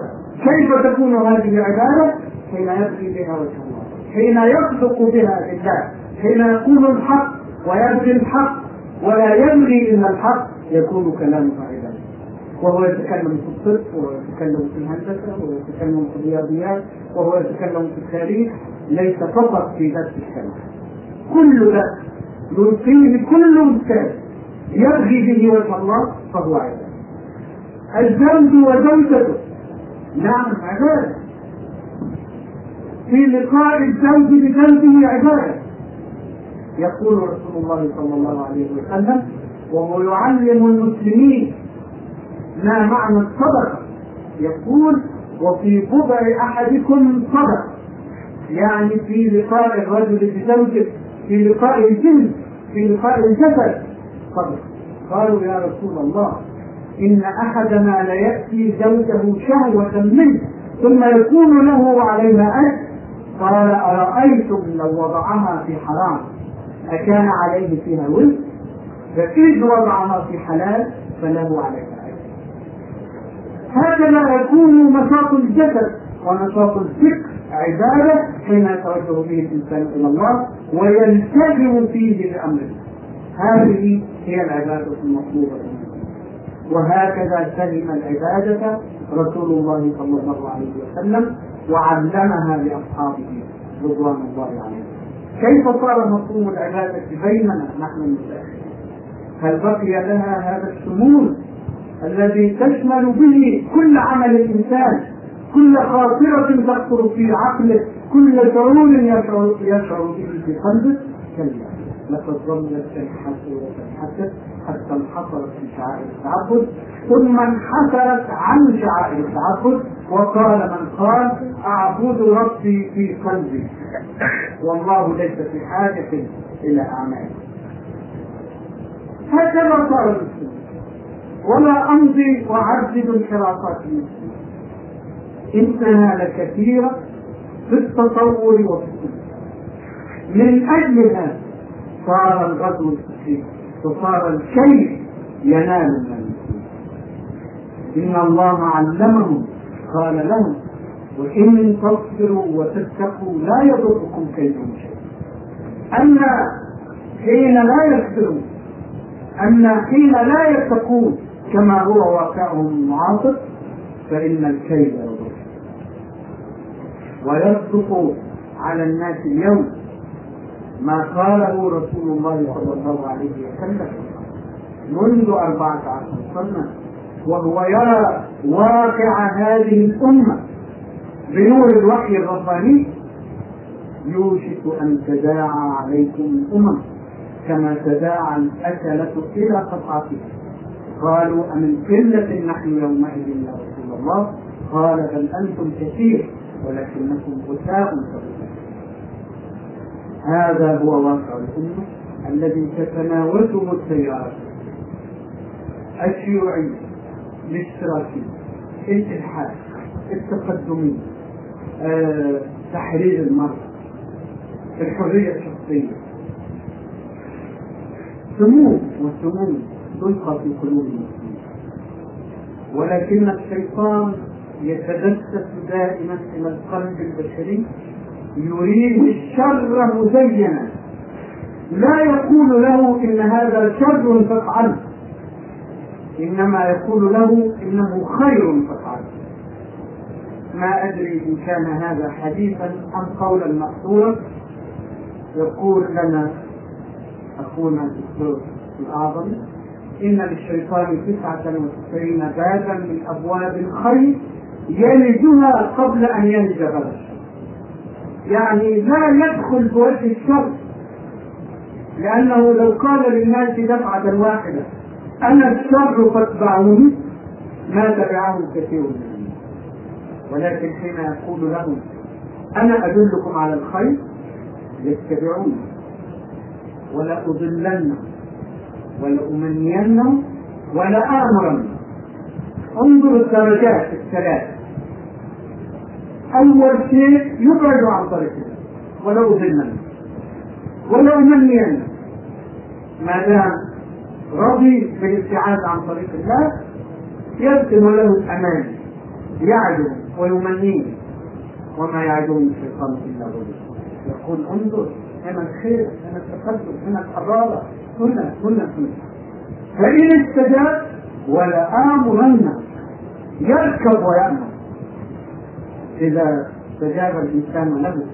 كيف تكون هذه عبادة؟ حين يبغي بها وجه الله. حين يصدق بها لله حين يقول الحق ويبغي الحق ولا يبغي إلا الحق يكون كلامه وهو يتكلم في الطب وهو يتكلم في الهندسة وهو يتكلم في الرياضيات وهو يتكلم في التاريخ ليس فقط في ذات الكلام كل ذا يلقيه كل انسان يبغي به وجه الله فهو عبادة. الزوج وزوجته. نعم عبادة. في لقاء الزوج بزوجه عبادة. يقول رسول الله صلى الله عليه وسلم وهو يعلم المسلمين ما معنى الصدقه يقول وفي بضع أحدكم صدقه يعني في لقاء الرجل بزوجه في لقاء الجنس في لقاء الجسد. صدقه قالوا يا رسول الله إن أحدنا ليأتي زوجه شهوة منه ثم يكون له عليها أجر. قال أرأيتم لو وضعها في حرام؟ أكان عليه فيها وزر فإذ وضعها في حلال؟ فله عليها هكذا يكون نشاط الجسد ونشاط الفكر عبادة حين يتوجه به الإنسان إلى الله ويلتزم فيه بأمره. هذه هي العبادة المطلوبة. وهكذا سلم العبادة رسول الله صلى الله عليه وسلم وعلمها لأصحابه رضوان الله عليهم. كيف صار مفهوم العبادة بيننا نحن المسلمين؟ هل بقي لها هذا الشمول الذي تشمل به كل عمل الإنسان كل خاطرة تخطر في عقله كل شعور يشعر, يشعر به في قلبه كلا لقد ظلت تنحت وتنحت حتى انحصرت في شعائر التعبد. ثم انحسرت عن شعائر التعبد وقال من قال أعبد ربي في قلبي. والله ليس في حاجة إلى أعمالي. هكذا صار المسلم ولا أمضي وأعدد انحرافات المسلم إنها لكثيرة في التصور وفي من أجل هذا صار الغزو الفكري وصار الكيف ينال من المسلمين إن الله علمهم قال لهم وإن تصبروا وتتقوا لا يضركم كيدهم شيئا اما حين لا يصبرون اما حين لا يتقون كما هو واقعهم المعاصر فإن الكيد يضر. ويصدق على الناس اليوم ما قاله رسول الله صلى الله عليه وسلم منذ أربعة عشر سنة وهو يرى واقع هذه الأمة بنور الوحي الرباني يوشك أن تداعى عليكم الأمم كما تداعى الأكلة إلى قطعتها. قالوا أمن قلة نحن يومئذ يا رسول الله؟ قال بل أنتم كثير ولكنكم كغثاء هذا هو واقع الأمة الذي تتناوله التيارات الشيوعية الاشتراكية الإلحاد التقدمية آه، تحرير المرأة الحرية الشخصية. سموم وسموم. تلقى في قلوب المسلمين. ولكن الشيطان يتدسس دائما إلى القلب البشري يريد الشر مزينا. لا يقول له إن هذا شر فافعله. إنما يقول له إنه خير فافعله. ما أدري إن كان هذا حديثا أم قولا مأثورا. يقول لنا أخونا الدكتور الأعظم إن للشيطان تسعة وتسعين بابا من أبواب الخير يلجها قبل أن يلج غدا يعني لا يدخل بوجه الشر لأنه لو قال للناس دفعة واحدة أنا الشر فاتبعوني ما تبعه كثير. منهم ولكن حين يقول لهم أنا أدلكم على الخير يتبعوني ولأضلنهم ولأمنينهم ولآمرنهم انظر الدرجات الثلاث أول شيء يبعد عن طريق الله. ولأضلنهم ولأمنينهم ما دام رضي بالابتعاد عن طريق الله يرسم له الأمان. يعده ويمنيه. وما يعدهم الشيطان إلا غرورا يقول انظر هنا الخير هنا التقدم هنا الحضارة هنا هنا هنا فإن استجاب ولآمرن يركب ويأمر. إذا استجاب الإنسان له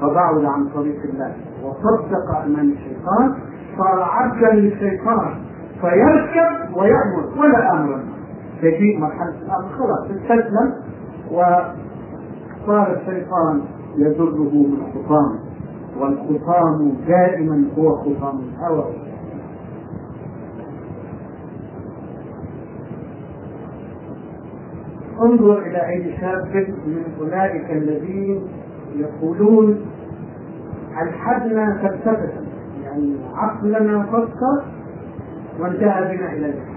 فبعد عن طريق الله. وصدق أمان الشيطان صار عبدا للشيطان. فيركب ويأمر ولا أمرا تجيء مرحلة الأمر خلاص استسلم وصار الشيطان يضره بالخصام والخصام دائما هو خصام الهوى. انظر إلى أي شاب من أولئك الذين يقولون الحدنا فلسفه يعني عقلنا فكر وانتهى بنا إلى ذلك.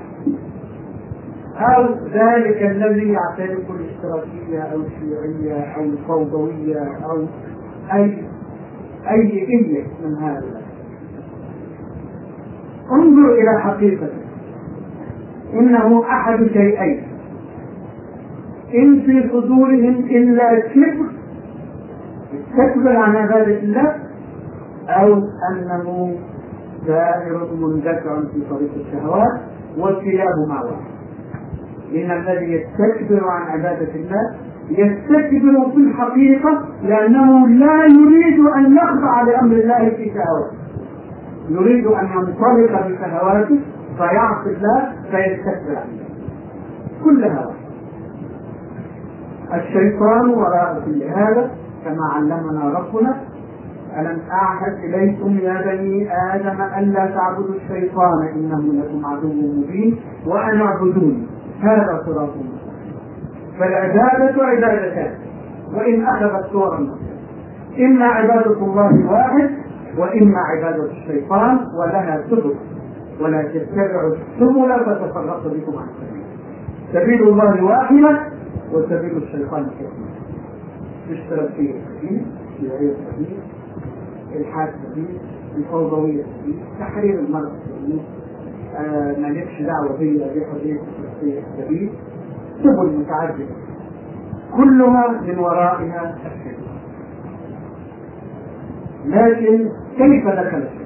أو ذلك الذي يعترف الاشتراكية أو الشيوعية أو الفوضوية أو أي أي إية من هذا؟ انظر إلى حقيقته. إنه أحد شيئين. إن في صدورهم إلا كبر يستكبر عن عبادة الله أو أنه دائر مندفع في طريق الشهوات والكلاب مع واحد. لأن الذي يستكبر عن عبادة الله يستكبر في الحقيقة لأنه لا يريد أن يخضع لأمر الله في شهواته. يريد أن ينطلق بشهواته فيعصي الله فيستكبر عنه. كل هذا الشيطان وراء كل هذا كما علمنا ربنا. ألم أعهد إليكم يا بني آدم ألا تعبدوا الشيطان إنه لكم عدو مبين وأن اعبدوني. هذا صراط فالعبادة عبادتان. وإن أخذت صورا إما عبادة الله واحد وإما عبادة الشيطان ولها سبل. ولا تتبعوا السبل فتفرق بكم عن سبيل. سبيل الله واحدة وسبيل الشيطان كثير اشترك فيه السبيل الشيوعية السبيل إلحاد السبيل الفوضوية السبيل تحرير المرأة السبيل آه مالكش دعوة بيا بحرية السبيل سبل متعددة كلها من ورائها الشيطان. لكن كيف دخل الشيطان؟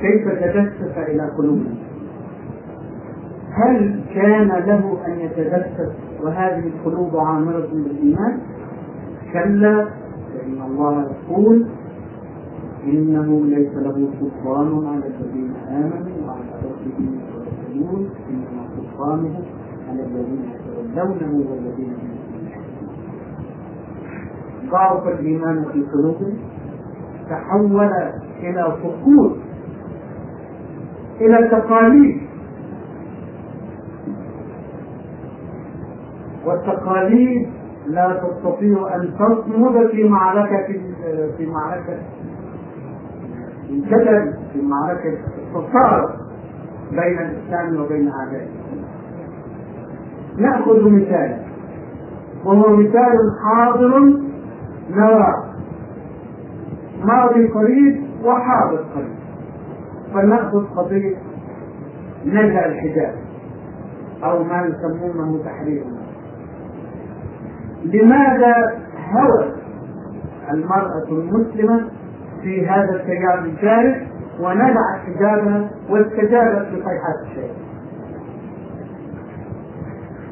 كيف تجسس إلى قلوبنا؟ هل كان له أن يتجسس وهذه القلوب عامرة بالإيمان؟ كلا فإن الله يقول إنه ليس له سلطان على الذين آمنوا وعلى ربهم يتوكلون إنما سلطانه على الذين يتولونه والذين ضعف الإيمان في قلوبهم. تحول إلى فقود إلى تقاليد. والتقاليد لا تستطيع أن تصمد في معركة في معركة الجدل في معركة التصارع بين الإسلام وبين أعدائه. نأخذ مثالا وهو مثال حاضر نراه ماضي قريب وحاضر قريب. فلنأخذ قضية نزع الحجاب أو ما يسمونه تحرير. لماذا هوت المرأة المسلمة في هذا التيار الجارف ونزعت حجابها واستجابت لصيحات الشيء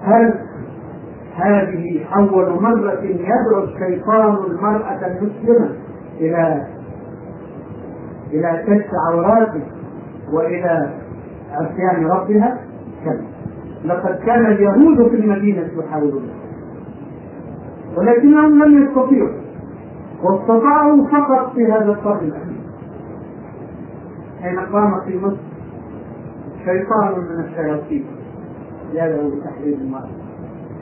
هل هذه أول مرة يدعو الشيطان المرأة المسلمة إلى إلى كشف عوراته وإلى عصيان ربها؟ كلا لقد كان اليهود في المدينة يحاولون. ولكنهم لم يستطيعوا. واستطاعوا فقط في هذا القرن الأخير حين قام في مصر شيطان من الشياطين. يدعو لتحرير المرأة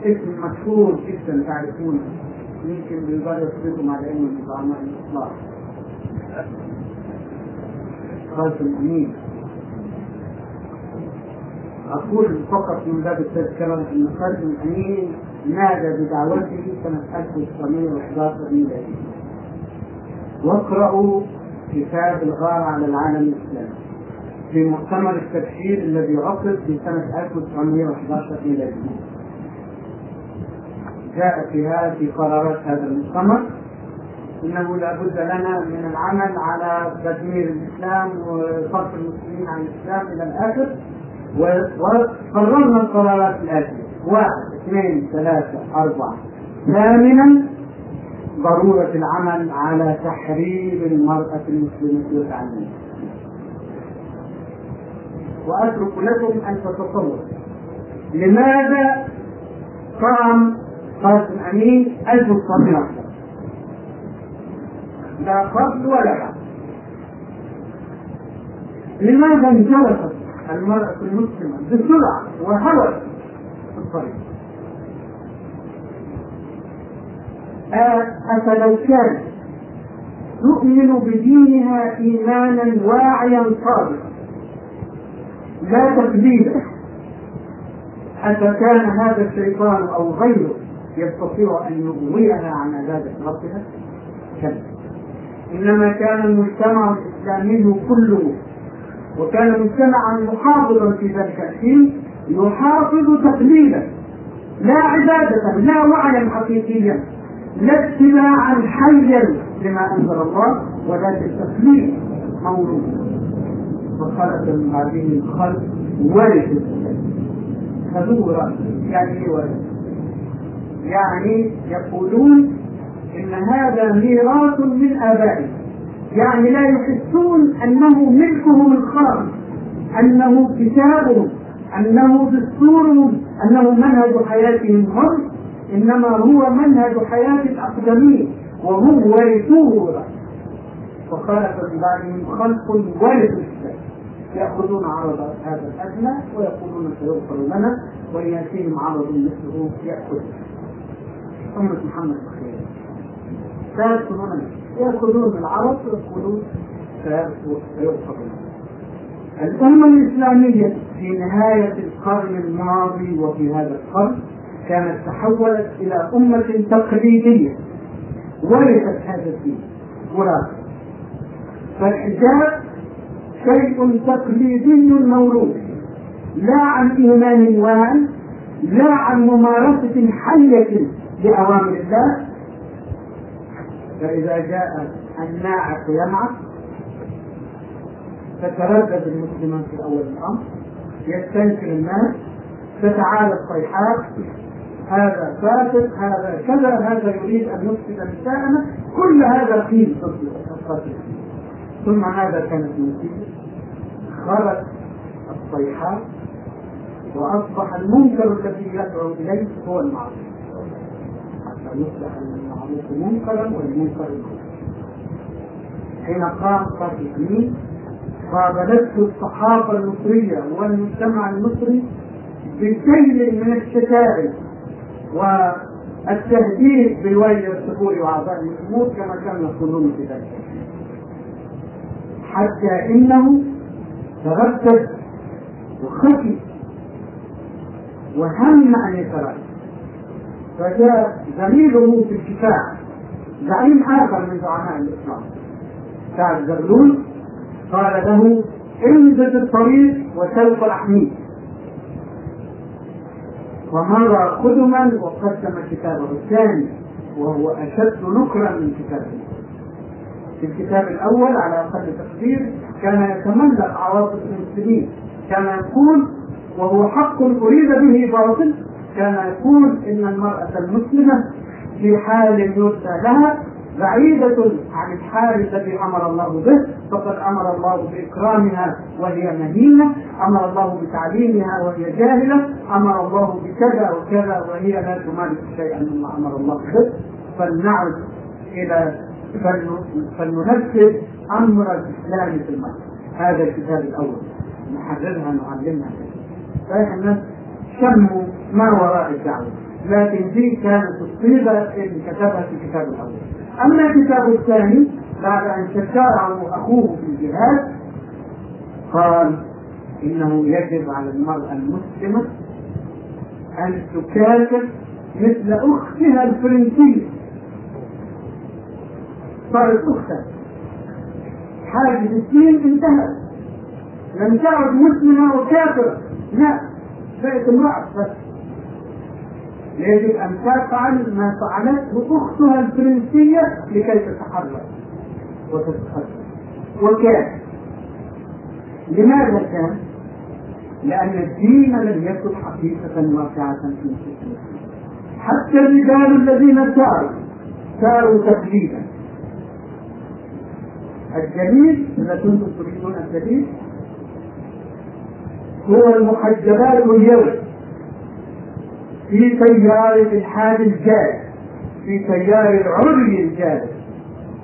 اسم مشهور جدا تعرفونه يمكن بيقدر يصدقهم على انه من زعماء الاصلاح خالد الامين أقول فقط من باب التذكرة أن خالد الامين نادى بدعوته سنه 1911 ميلادي واقرأوا كتاب الغار على العالم الإسلامي في مؤتمر التبشير الذي عقد في سنة 1911 ميلادي. جاء فيها في قرارات هذا المؤتمر إنه لابد لنا من العمل على تدمير الإسلام وصرف المسلمين عن الإسلام إلى الآخر وقررنا القرارات الآتية واحد اثنين ثلاثة أربعة. ثامنا ضرورة العمل على تحرير المرأة المسلمة وتعليمها. وأترك لكم أن تتصوروا. لماذا قام قاسم أمين 1911 لا قبل ولا بعد لماذا انجرفت المرأة المسلمة بسرعة وهوس في الطريق أفلو كانت تؤمن بدينها إيمانا واعيا صادقا. لا تكذيبا أفكان هذا الشيطان أو غيره يستطيع أن يغويها عن عبادة ربها؟ كلا إنما كان المجتمع الإسلامي كله وكان مجتمعا محافظا في ذلك الحين يحافظ تقليدا لا عبادة لا وعيا حقيقيا لا اتباعا حيا لما أنزل الله ولكن تقليد مولود وخلق من هذه الخلق ورث. خذوه يعني إيه ورث؟ يعني يقولون إن هذا ميراث من آبائهم. يعني لا يحسون أنه ملكهم الخاص أنه كتابهم. أنه دستورهم أنه منهج حياتهم هم إنما هو منهج حياة الأقدمين وهم ورثوه وخلق من بعدهم خلق ورثوا الاسلام يأخذون عرض هذا الأدنى ويقولون سيغفر لنا وان ياتيهم عرض مثله يأخذ. أمة محمد الخير سيدخلون يأخذون العرض ويقولون سيغفر لنا. الأمة الإسلامية في نهاية القرن الماضي وفي هذا القرن كانت تحولت إلى أمة تقليدية. ورثت هذا الدين وراثة. فالحجاب شيء تقليدي موروث لا عن إيمان واعي لا عن ممارسة حية لأوامر الله. فإذا جاء الناعق ينعق تتردد المسلمون في أول الأمر يستنكر الناس تتعالى الصيحات هذا فاسد هذا كذا هذا يريد أن يفسد نساءنا كل هذا قيل ثم هذا كانت النتيجة. خرج الصيحات وأصبح المنكر الذي يدعو إليه هو المعروف. حتى يصبح المعروف منكرا والمنكر معروف حين قام امين قابلته الصحافة المصرية والمجتمع المصري بكيل من الشتائم والتهديد بالويل والسفور وأعضاء الأمور كما كانوا يقولون في ذلك. حتى إنه تردد وخفي وهم ان يتردد فجاء زميله في الكفاح زعيم آخر من زعماء الإسلام سعد زغلول. قال له انزل الطريق وسوف احميك ومر قدما وقدم كتابه الثاني وهو أشد نكرا من كتابه. في الكتاب الأول على أقل تقدير كان يتملك عواطف المسلمين. كان يقول وهو حق أريد به باطل كان يقول إن المرأة المسلمة في حال يرثى لها بعيدة عن الحال الذي أمر الله به فقد أمر الله بإكرامها وهي مهينة أمر الله بتعليمها وهي جاهلة أمر الله بكذا وكذا وهي لا تمارس شيئا مما أمر الله به. فلنعد إلى فلننفذ أمر الإسلام في المرأة هذا الكتاب الأول. نحررها نعلمها. صحيح الناس شموا ما وراء الدعوة. لكن دي كانت الصيغه اللي كتبها في الكتاب الأول. أما الكتاب الثاني بعد أن شكره أخوه في الجهاد قال إنه يجب على المرأة المسلمة أن تكافح مثل أختها الفرنسية. صارت أختها. حاجز الدين انتهت. لم تعد مسلمة وكافرة. لا بقت امرأة بس. يجب أن تفعل ما فعلته أختها الفرنسية لكي تتحرر. وتتقدم وكان. لماذا كان؟ لأن الدين لم يكن حقيقة واقعة في الإسلام حتى الرجال الذين ساروا ساروا تقليدا. الجليل إذا كنتم تريدون الجليل هو المحجبات اليوم. في تيار الإلحاد الجاد في تيار العري الجاد.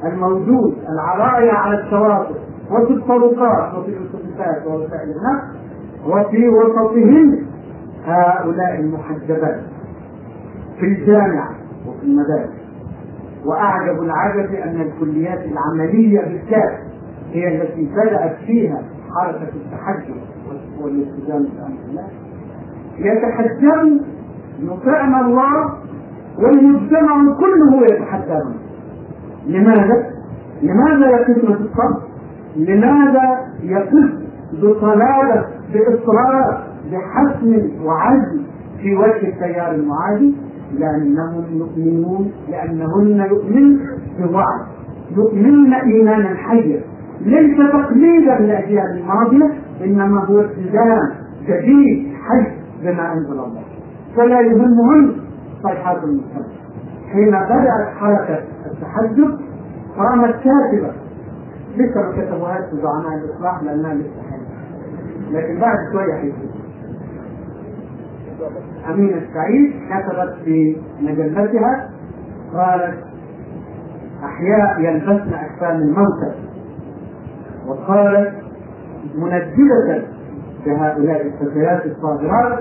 الموجود العرايا على الشواطئ وفي الطرقات وفي الاتوبيسات ووسائل النقل وفي وسطهم هؤلاء المحجبات. في الجامعة وفي المدارس. وأعجب العجب أن الكليات العملية بالذات هي التي بدأت فيها حركة التحجب والالتزام بأمر الله. يتحجبن يطعم الله والمجتمع كله يتحجبن لماذا؟ لماذا يقفن في الصف؟ لماذا يقف بصلابة بإصرار بحسم وعزم في وجه التيار المعادي؟ لأنهم يؤمنون لأنهن يؤمن بضعف يؤمنون إيمانا حيا ليس تقليدا للأجيال الماضية إنما هو التزام جديد حي بما أنزل الله فلا يهمهن صيحات المجتمع. حين بدأت حركة التحجب قامت كاتبة لسه ما كتبوهاش في زعماء الإصلاح لأنها لسه لكن بعد شوية حيكون أمينة السعيد كتبت في مجلتها قالت أحياء يلبسن أجسام الموتى. وقالت منددة بهؤلاء الفتيات الصابرات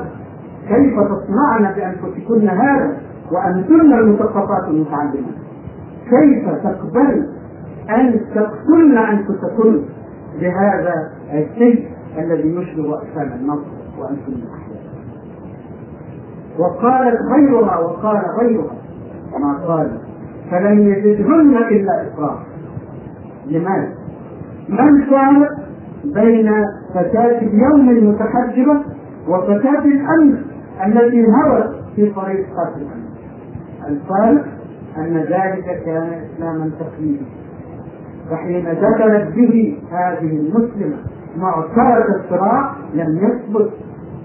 كيف تصنعن بأنفسكن هذا وأنتن المثقفات المتعلمات كيف تقبل أن تقتلن أنفسكن؟ بهذا الشيء الذي يشبه أجسام الموتى وأنتن أحياء وقالت غيرها وقال غيرها. ما قال فلم يجدهن إلا اصرارا لماذا؟ من كان بين فتاة اليوم المتحجبة وفتاة الأمس التي هوت في طريق قتل الفارق أن ذلك كان إسلاما تقليديا. فحين دخلت به هذه المسلمة معترة الصراع لم يثبت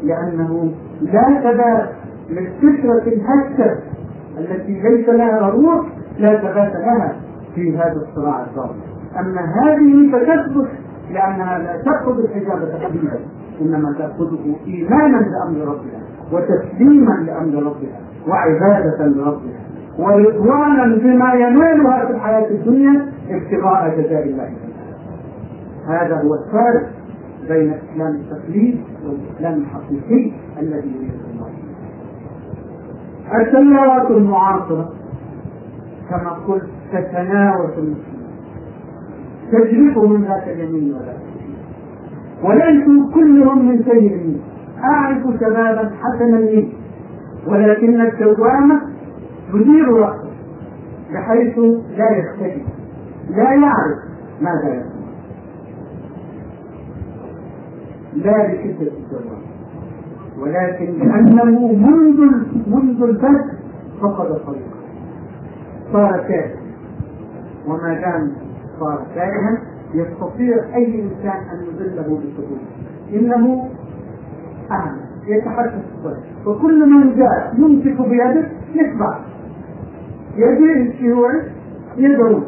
لأنه لا ثبات للفكرة الهشة التي ليس لها روح لا ثبات لها في هذا الصراع الظالم. أما هذه فتثبت لأنها لا تأخذ الحجاب تقليدا إنما تأخذه إيمانا بأمر ربها وتسليما لأمر ربها وعبادة لربها ورضوانا بما ينالها في الحياة الدنيا ابتغاء جزاء الله هذا هو الفارق بين الإسلام التقليد والإسلام الحقيقي الذي يريد الله. التيارات المعاصرة كما قلت تتناوش المسلمين. تجرف من ذات اليمين ولا وليسوا كلهم من سيد اليمين أعرف شبابا حسن اليمين ولكن الدوامة تدير رأسه بحيث لا يختلف لا يعرف ماذا يفعل لا لشدة الدوامة ولكن لأنه منذ منذ البدء فقد طريقه صار تائها وما دام صار تائها يستطيع أي إنسان أن يذله بسهولة إنه أعمى يتحدث الصدر وكل من جاء يمسك بيده يتبع يجيء الشيوعي يدعو.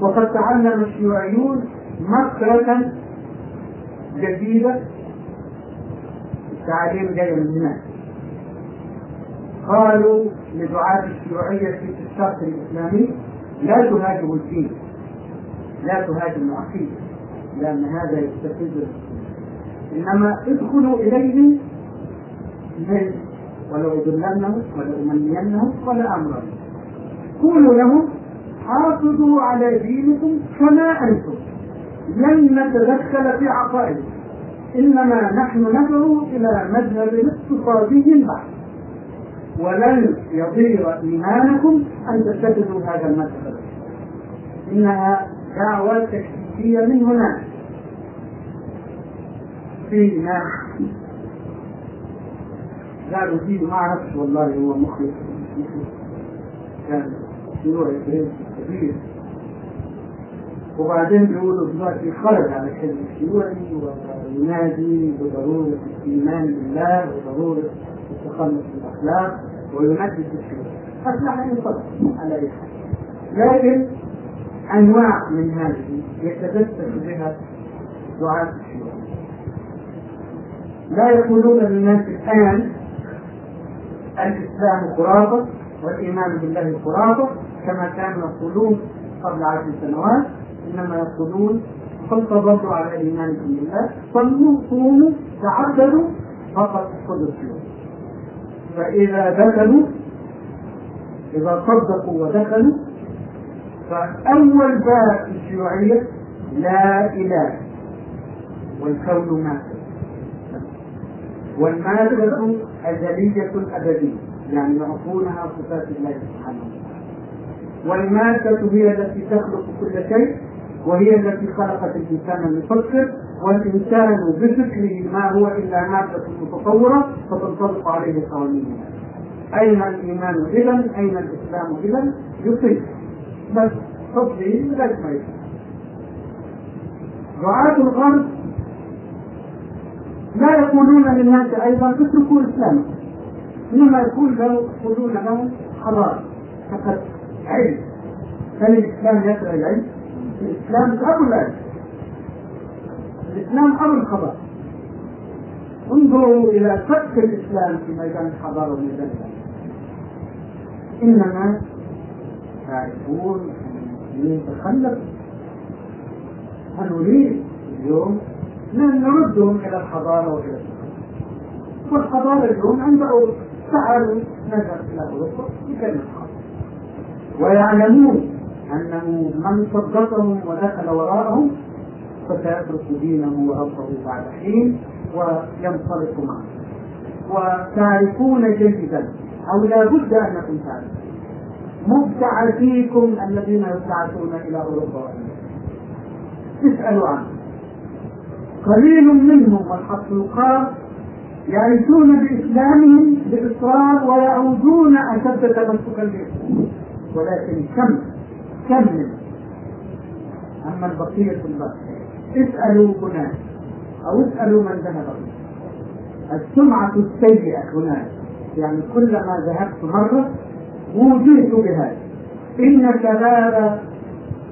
وقد تعلم الشيوعيون مكرة جديدة التعاليم جاية من هناك. قالوا لدعاة الشيوعية في الشرق الإسلامي لا تهاجموا الدين. لا تهاجموا العقيدة. لأن هذا يستفز إنما ادخلوا إليه من ولأضلنهم ولأمنينهم ولأمرنهم قولوا لهم حافظوا على دينكم كما أنتم. لن نتدخل في عقائدكم إنما نحن ندعو إلى مذهب اقتصادي بحت ولن يضير إيمانكم أن تتخذوا هذا المذهب. إنها دعوة تكتيكية من هناك. في ناس قالوا فيه ما أعرفش والله هو مخلص. كان شيوعي كبير وبعدين بيقولوا دلوقتي خرج على الحزب الشيوعي وينادي بضرورة الإيمان بالله وضرورة التخلص من الأخلاق ويمجد الشيوعي أصلح ينصدق على أي حال. لكن أنواع من هذه يتدثر بها دعاة الشيوعي. لا يقولون للناس الآن الإسلام خرافة والإيمان بالله خرافة كما كانوا يقولون قبل عشر سنوات إنما يقولون فلتظلوا على إيمانكم بالله صلوا صوموا تعبدوا فقط خذوا السلوك فإذا دخلوا إذا صدقوا ودخلوا فأول باب في الشيوعيه لا إله والكون ماده والمادة أزلية أبدية يعني يعطونها صفات الله سبحانه وتعالى والمادة هي التي تخلق كل شيء وهي التي خلقت الإنسان المفكر والإنسان بفكره ما هو إلا مادة متطورة فتنطبق عليه قوانين أين الإيمان إذا؟ أين الإسلام إذا؟ يصيب بس تطبيق لازم ما يصير دعاة الغرب لا يقولون للناس أيضا اتركوا اسلامكم انما يقول له يقولون لهم حضاره فقط علم هل الإسلام يكره العلم؟ الإسلام ابو العلم الإسلام ابو الحضاره انظروا إلى فتح الإسلام في ميدان الحضاره وميدان إنما تعرفون المسلمين تخلفوا. هنريد اليوم نردهم إلى الحضارة وإلى والحضارة اليوم عند اوروبا تعالوا نذهب إلى أوروبا بكلمة ويعلمون انه من صدقهم ودخل وراءهم فسيترك دينه وأرضه بعد حين وينطلق معه. وتعرفون جيدا أو لا بد أنكم تعرفون. مبتعثيكم الذين يبتعثون إلى أوروبا. وامريكا اسألوا عنهم. قليل منهم والحق يقال يعيشون بإسلامهم بإصرار ويعودون أشد تمسكا بالاسلام ولكن كم كم منهم أما البقية الباقيه اسألوا هناك أو اسألوا من ذهب السمعة السيئة هناك يعني كلما ذهبت مرة وجئت بهذا إن شباب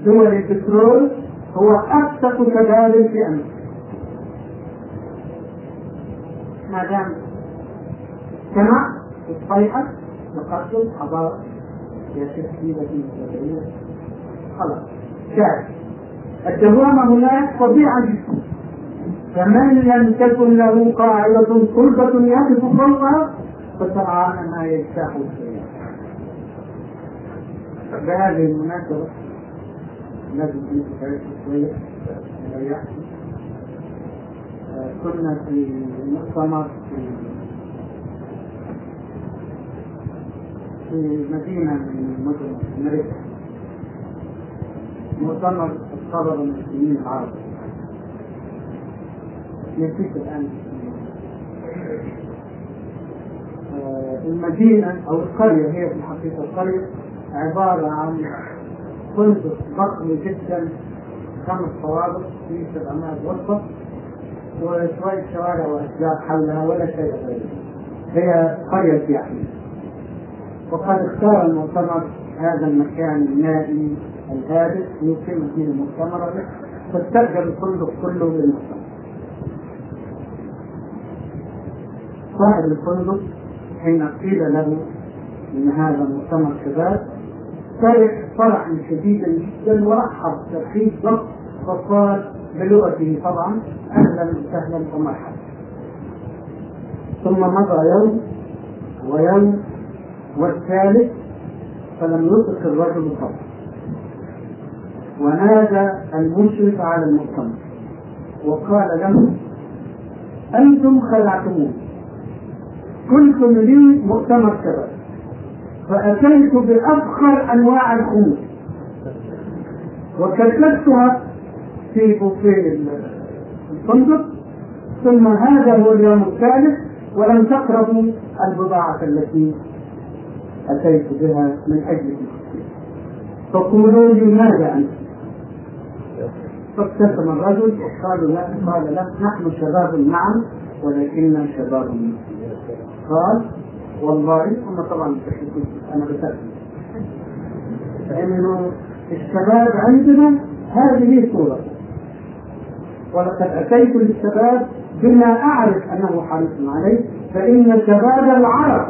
دول البترول هو أكثر شباب في أمريكا. ما دام سمع الصيحة يقدم حضارة هي تشكيلة متبعية خلاص. شاهد الدوامة هناك طبيعة فمن لم تكن له قاعدة صلبة يقف فوقها فسرعان ما يجتاح السيارة بهذه المناسبة لازم نتكلم شوية. كنا في مؤتمر في في مدينة من مدن أمريكا. مؤتمر الطلبة المسلمين العرب. نسيت الآن. المدينة أو القرية هي في الحقيقة القرية عبارة عن فندق ضخم جدا خمس طوابق في 700 غرفة. وشوية شوارع وأشجار حولها ولا شيء غيره هي قرية سياحية وقد اختار المؤتمر هذا المكان النائي الهادئ يقيم فيه المؤتمر فاستأجر الفندق كله للمؤتمر. صاحب الفندق حين قيل له إن هذا مؤتمر شباب فرح فرحا شديدا جدا ورحب ترحيب ضغط فقال بلغته طبعا أهلا وسهلا ومرحبا ثم مضى يوم ويوم والثالث فلم يطلق الرجل الصبر ونادى المشرف على المؤتمر وقال له أنتم خلعتموني قلتم لي مؤتمر شباب فأتيت بأفخر أنواع الخمور. وكتبتها في بوفيه الفندق. ثم هذا هو اليوم الثالث ولم تقربوا البضاعة التي أتيت بها من أجلكم فقولوا لي ماذا أنت؟ فابتسم الرجل وقالوا لا قال لا نحن شباب نعم ولكننا شباب قال والله هم طبعا أنا بتأكد فإنه الشباب عندنا هذه صورة. ولقد أتيت للشباب بما أعرف أنه حريص عليه فإن شباب العرب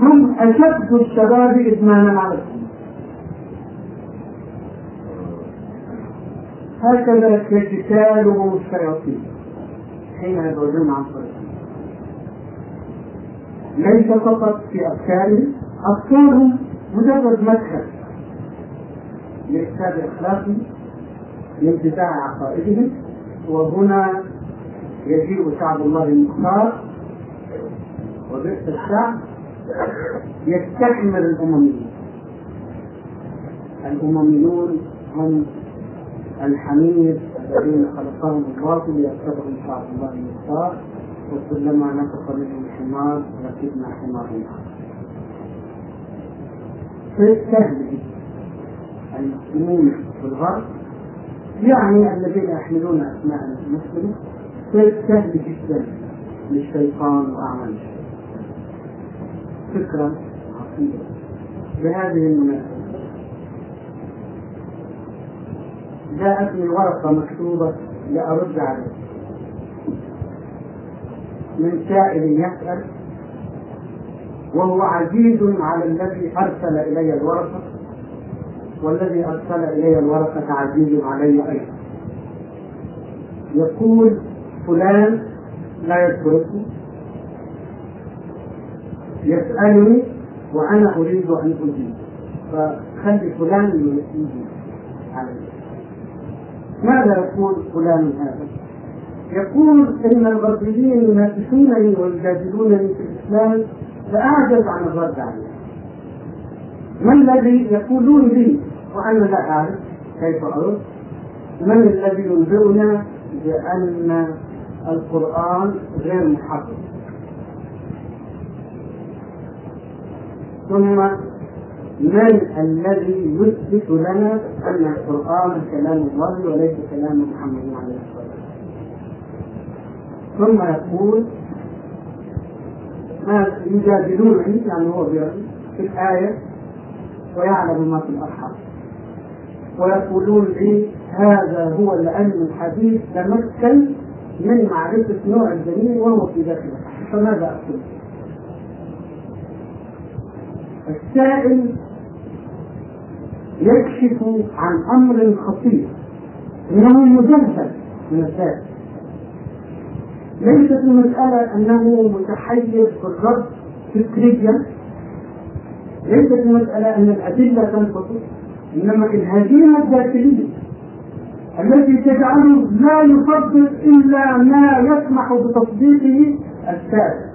هم أشد الشباب إدمانا على الخمر هكذا يتسالهم الشياطين حين يبعدون عن طريق ليس فقط في أفكارهم أفكارهم مجرد مدخل لإفساد أخلاقهم لانتزاع عقائدهم وهنا يجيء شعب الله المختار وبئس الشعب يستكمل الأمميين الأمميون هم الحميد الذين خلقهم الله ليتبعوا شعب الله المختار وكلما نطق منهم حمار ركبنا حمار سهل المسلمون في الغرب يعني الذين يحملون أسماء المسلم سهل جدا للشيطان وأعمال فكره عقيده بهذه المناسبة. جاءتني ورقة مكتوبة لارد عليها. من سائل يسأل وهو عزيز على الذي أرسل إلي الورقة. والذي أرسل إلي الورقة عزيز علي أيضا. يقول فلان لا يذكر اسمه يسألني وأنا أريد أن أجيب. فخلي فلان يجيب. علي ماذا يقول فلان هذا؟ يقول إن الغربيين ينافسونني ويجادلونني في الإسلام فاعجز عن الرد عليه. ما الذي يقولون لي؟ وأنا لا اعرف كيف أرد؟ من الذي ينبئنا بأن القرآن غير محرم؟ ثم من الذي يثبت لنا أن القرآن كلام الله وليس كلام محمد عليه الصلاه والسلام ثم يقول ما يجادلونني يعني هو في الآية ويعلم ما في الأرحام ويقولون لي هذا هو العلم الحديث تمكن من معرفة نوع الجنين وهو في داخل فماذا أقول؟ السائل يكشف عن أمر خطير إنه مجهل من السائل. ليست المسألة أنه متحيز في الرد فكريا ليست المسألة أن الأدلة تنفصل إنما الهزيمة الداخلية التي تجعله لا يصدق إلا ما يسمح بتصديقه السادة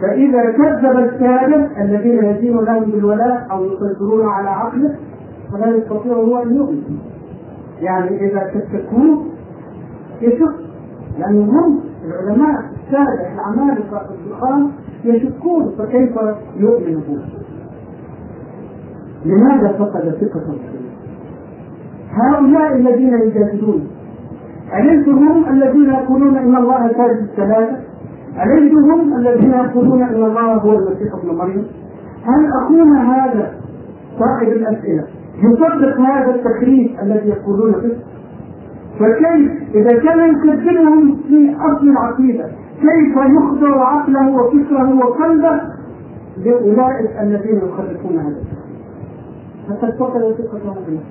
فإذا كذب السادة الذين يدين لهم بالولاء أو يسيطرون على عقله فلا يستطيع هو أن يؤمن. يعني إذا كتكوه يشك. لأنهم هم العلماء السادة العمالقة الضخام يشكون فكيف يؤمن به؟ لماذا فقد ثقة؟ هؤلاء الذين يجادلون أليسوا هم الذين يقولون إن الله ثالث الثلاثة؟ أليسوا هم الذين يقولون إن الله هو المسيح ابن مريم؟ هل أخونا هذا صاحب الأسئلة يصدق هذا التخريف الذي يقولون به؟ فكيف إذا كان يكذبهم في أصل العقيدة كيف يخضع عقله وفكره وقلبه لأولئك الذين يخرفون هذا فقد ثقته بالله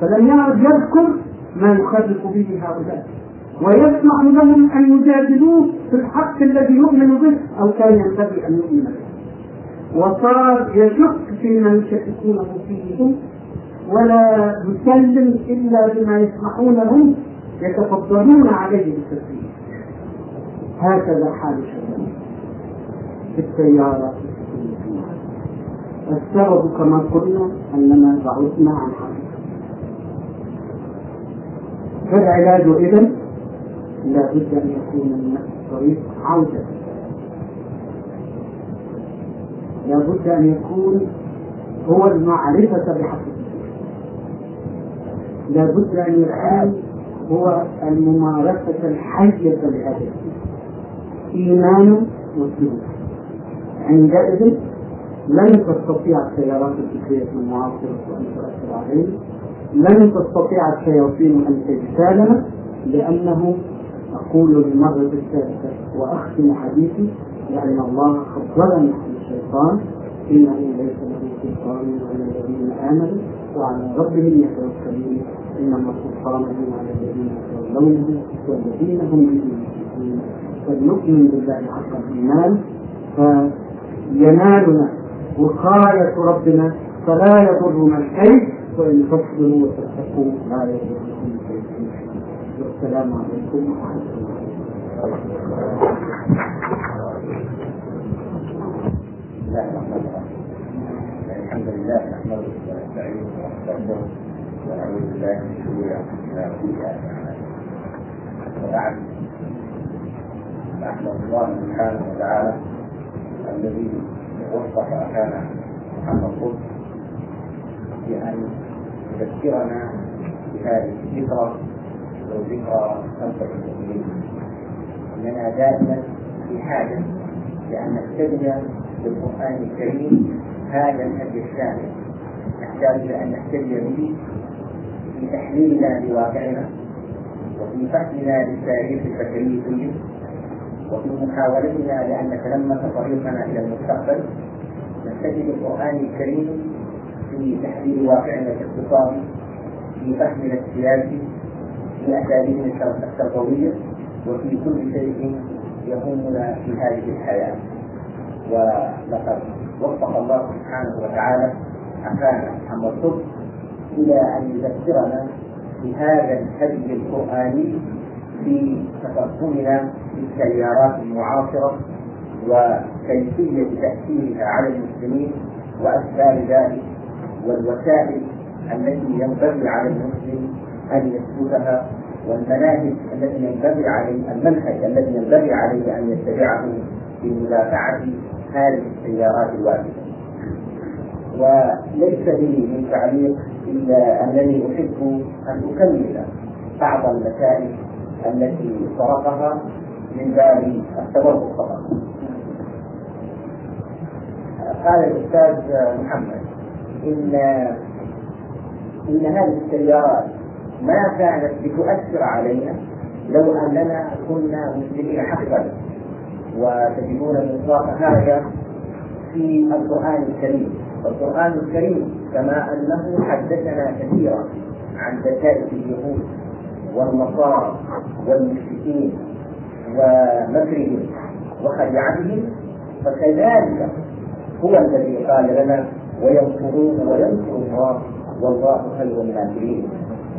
فلم يعد يذكر ما يخرف به هؤلاء. ويسمح لهم أن يجادلوه في الحق الذي يؤمن به أو كان ينبغي أن يؤمن به. وصار يشك فيما يشككونه فيه. ولا يسلم إلا بما يسمحون له يتفضلون عليه بالتسليم. هكذا حال الشباب في السيارة السبب كما قلنا أننا بعدنا عن حقيقة فالعلاج إذا لا بد أن يكون من طريق عودة. لا بد أن يكون هو المعرفة بحقيقة لا بد أن يكون هو الممارسة الحية لهذا. إيمان وسلوك عندئذ لن تستطيع التيارات الفكرية المعاصرة أن تؤثر عليه لن تستطيع الشياطين أن تجتالنا لأنه أقول للمرة الثالثة وأختم حديثي لأن الله خبرنا عن الشيطان. إنه ليس له سلطان على الذين آمنوا. وعلى ربهم يتوكلون. إنما السلطان على الذين يتولونه والذين هم به يشركون فلنؤمن بالله حق الإيمان. فينالنا وقاية ربنا فلا يضرنا الكيد وإن تصبروا وتتقوا لا يضركم والسلام عليكم ورحمة الله الحمد لله نحمده ونستعينه ونستغفره ونعوذ بالله من شرور انفسنا وسيئات اعمالنا وبعد نحمد الله سبحانه وتعالى الذي وفق أخانا محمد في ان يذكرنا بهذه الذكرى وذكرى خمسة المسلمين اننا دائما في حاجة لأن نستدعي بالقرآن الكريم هذا الهدي الشامل نحتاج إلى أن نهتدي به في تحليلنا لواقعنا وفي فهمنا للتاريخ البشري كله. وفي محاولتنا لأن نتلمس طريقنا إلى المستقبل. نهتدي بالقران الكريم في تحليل واقعنا الاقتصادي في فهمنا السياسي في اساليبنا التربوية وفي كل شيء يهمنا في هذه الحياة. ولقد وفق الله سبحانه وتعالى أخانا محمد صبح إلى أن يذكرنا بهذا الهدي القرآني في تقدمنا بالتيارات المعاصرة وكيفية تأثيرها على المسلمين وأسباب ذلك والوسائل التي ينبغي على المسلم أن يسلكها والمناهج التي ينبغي عليه المنهج الذي ينبغي عليه أن يتبعه في مدافعة هذه السيارات الواردة. وليس لي من تعليق إلا أنني أحب أن أكمل بعض المسائل التي طرقها من باب التبرك فقط. قال الأستاذ محمد إن إن هذه السيارات ما كانت بتؤثر علينا لو أننا كنا مسلمين حقا وتجدون مصداق هذا في القرآن الكريم. والقرآن الكريم كما أنه حدثنا كثيرا عن دسائس اليهود والنصارى والمشركين ومكرهم وخدعتهم فكذلك هو الذي قال لنا وينصرون وينصر الله والله خير الناصرين.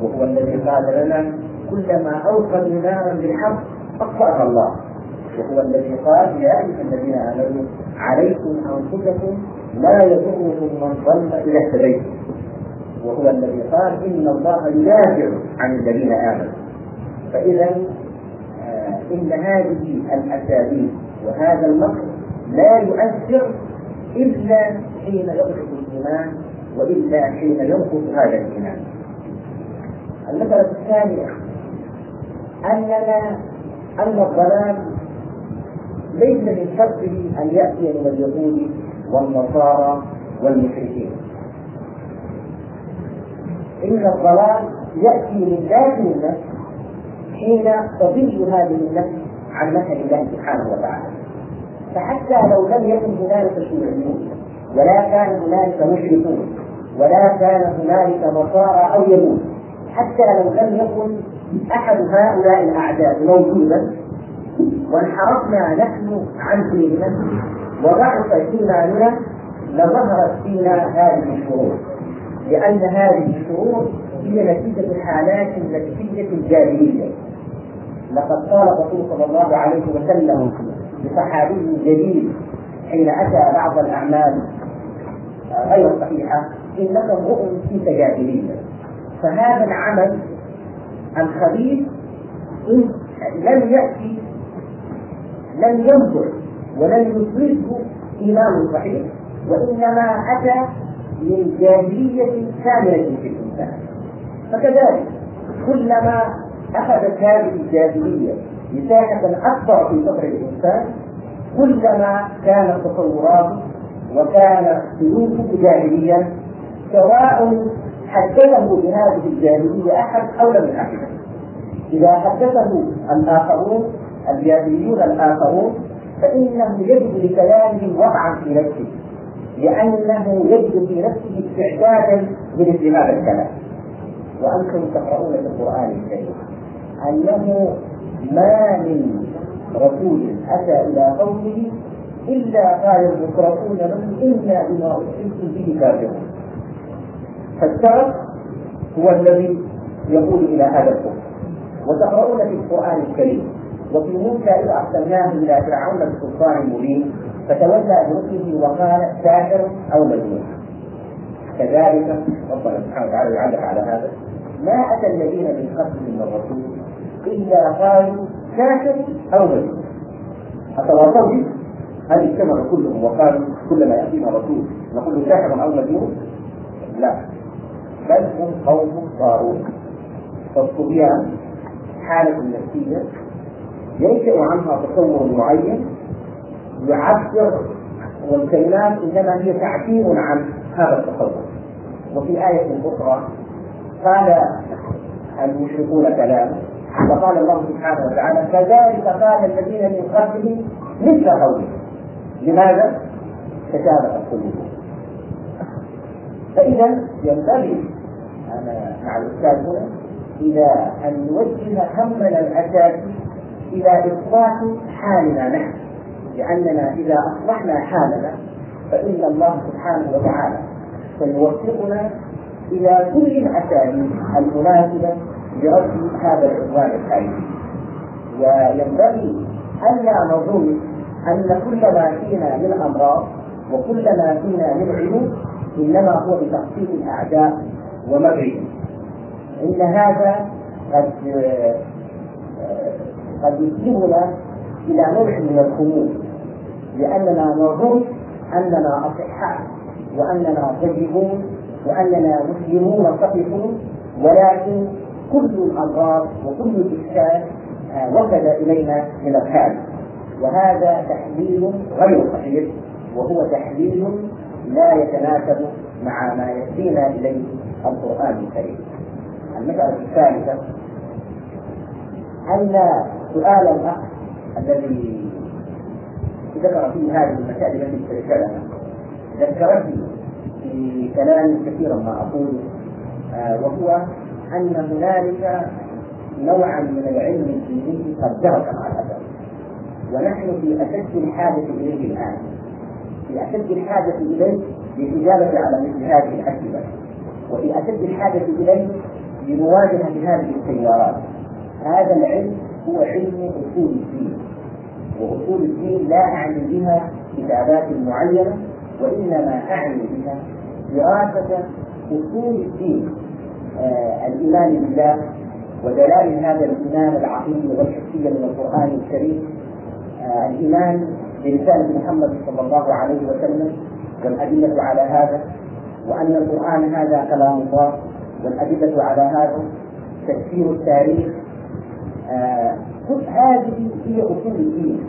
وهو الذي قال لنا كلما اوقدوا نارا بالحق اطفاها الله. وهو الذي قال يا أيها الذين آمنوا عليكم أنفسكم لا يضركم من ضل إذا اهتديتم. وهو الذي قال إن الله يدافع عن الذين آمنوا. فإذا آه إن هذه الاساليب وهذا المكر لا يؤثر إلا حين يضعف الإيمان وإلا حين ينقص هذا الإيمان. المسألة الثانية أننا أن الضلال ليس من شرطه أن يأتي من اليهود والنصارى والمشركين. ان الضلال يأتي من ذات النفس حين تضل هذه النفس عن مثل الله سبحانه وتعالى. فحتى لو لم يكن هنالك شيوعيون ولا كان هنالك مشركون ولا كان هنالك نصارى أو يهود حتى لو لم يكن أحد هؤلاء الأعداء موجودا وانحرفنا نحن عن ديننا وضعف إيماننا لظهرت فينا هذه الشرور لأن هذه الشرور هي نتيجة حالات نفسية جاهلية لقد قال الرسول صلى الله عليه وسلم لصحابي جليل حين أتى بعض الأعمال غير صحيحة إنك امرؤ فيك جاهلية. فهذا العمل الخبيث إن لم يأتي لم ينظر ولم يدركه إيمان صحيح وإنما أتى من جاهلية كاملة في الإنسان. فكذلك كلما أخذت هذه الجاهلية مساحة أكبر في صدر الإنسان كلما كانت تصوراته وكان سلوكه جاهليا سواء حدثه بهذه الجاهلية أحد أو لم يحدثه. إذا حدثه الآخرون الجاهليون الآخرون فإنه يجد لكلامهم وضعا في نفسه. لأنه يجد في نفسه استعدادا لمثل هذا الكلام وأنتم تقرؤون في القرآن الكريم أنه ما من رسول أتى إلى قومه إلا قال المترفون له إنا بما أرسلتم به كافرون. فالشرف هو الذي يقول إلى هذا الكفر وتقرؤون في القرآن الكريم. وفي موسى إذ أرسلناه إلى فرعون بسلطان مبين. فتولى برسله وقال ساحر أو مجنون. كذلك ربنا سبحانه وتعالى يعلق على هذا. ما أتى الذين من قبلهم من رسول إلا قالوا ساحر أو مجنون. أتواصوا به؟ هل اجتمعوا كلهم وقالوا كلما يأتينا رسول نقول ساحر أو مجنون؟ لا. بل هم قوم طاغوت. فالصبيان حالة نفسية. ينشأ عنها تصور معين يعبر والكلمات إنما هي تعبير عن هذا التصور وفي آية أخرى قال المشركون كلاما وقال الله سبحانه وتعالى كذلك قال الذين من قبلهم مثل قوله. لماذا؟ تشابهت قلوبهم فإذا ينبغي أنا مع الأستاذ هنا إلى أن نوجه همنا الأساسي إلى إصلاح حالنا نحن. لأننا إذا أصلحنا حالنا فإن الله سبحانه وتعالى سيوفقنا إلى كل الأساليب المناسبة لرد هذا العدوان الحالي وينبغي ألا نظن أن كل ما فينا من أمراض وكل ما فينا من عيوب إنما هو بتخطيط الأعداء ومكرهم إن هذا قد قد يسلمنا إلى نوع من الخمول لأننا نظن أننا أصحاء وأننا طيبون وأننا مسلمون صحيحون ولكن كل الأمراض وكل الإشكال وصل إلينا من الخارج. وهذا تحليل غير صحيح وهو تحليل لا يتناسب مع ما يهدينا إليه القرآن الكريم. المسألة الثالثة أن سؤال الأخ الذي ذكر فيه هذه المسائل التي استرسلها ذكرتني في كلام كثيرا ما أقوله آه وهو أن هنالك نوعا من العلم الديني قد درك مع الأسف. ونحن في أشد الحاجة إليه الآن. في أشد الحاجة إليه للإجابة على مثل هذه الأسئلة. وفي أشد الحاجة إليه لمواجهة هذه التيارات هذا العلم هو علم أصول الدين وأصول الدين لا أعني بها كتابات معينة وإنما أعني بها دراسة أصول الدين. آه الإيمان بالله ودلائل هذا الإيمان العقيدي والحسية من القرآن الكريم. آه الإيمان برسالة محمد صلى الله عليه وسلم والأدلة على هذا وأن القرآن هذا كلام الله والأدلة على هذا تفسير التاريخ كل هذه هي أصول الدين.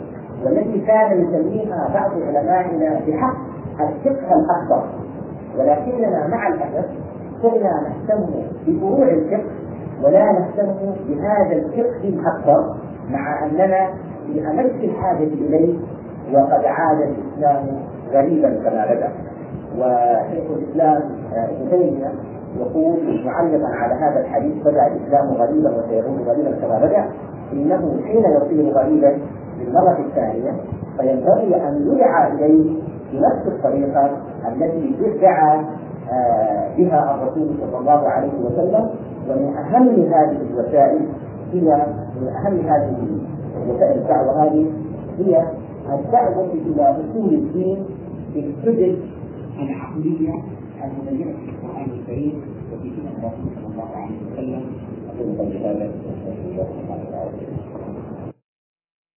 والتي كان يسميها بعض علمائنا بحق الفقه الأكبر. ولكننا مع الأسف صرنا نهتم بفروع الفقه ولا نهتم بهذا الفقه الأكبر مع أننا في أمس الحاجة إليه وقد عاد الإسلام غريبا كما بدأ. وشيخ الإسلام إبن تيمية يقول معلقا على هذا الحديث بدأ الإسلام غريبا وسيعود غريبا كما بدأ. إنه حين يصير غريبا للمرة الثانية فينبغي أن يدعى إليه بنفس الطريقة التي ادعى آه، بها الرسول صلى الله عليه وسلم. ومن أهم هذه الوسائل هي من أهم هذه وسائل الدعوة هذه هي الدعوة إلى أصول الدين بالحجج العقليه المبينه في القرآن الكريم وفي سنة الرسول صلى الله عليه وسلم أقول قولي هذا.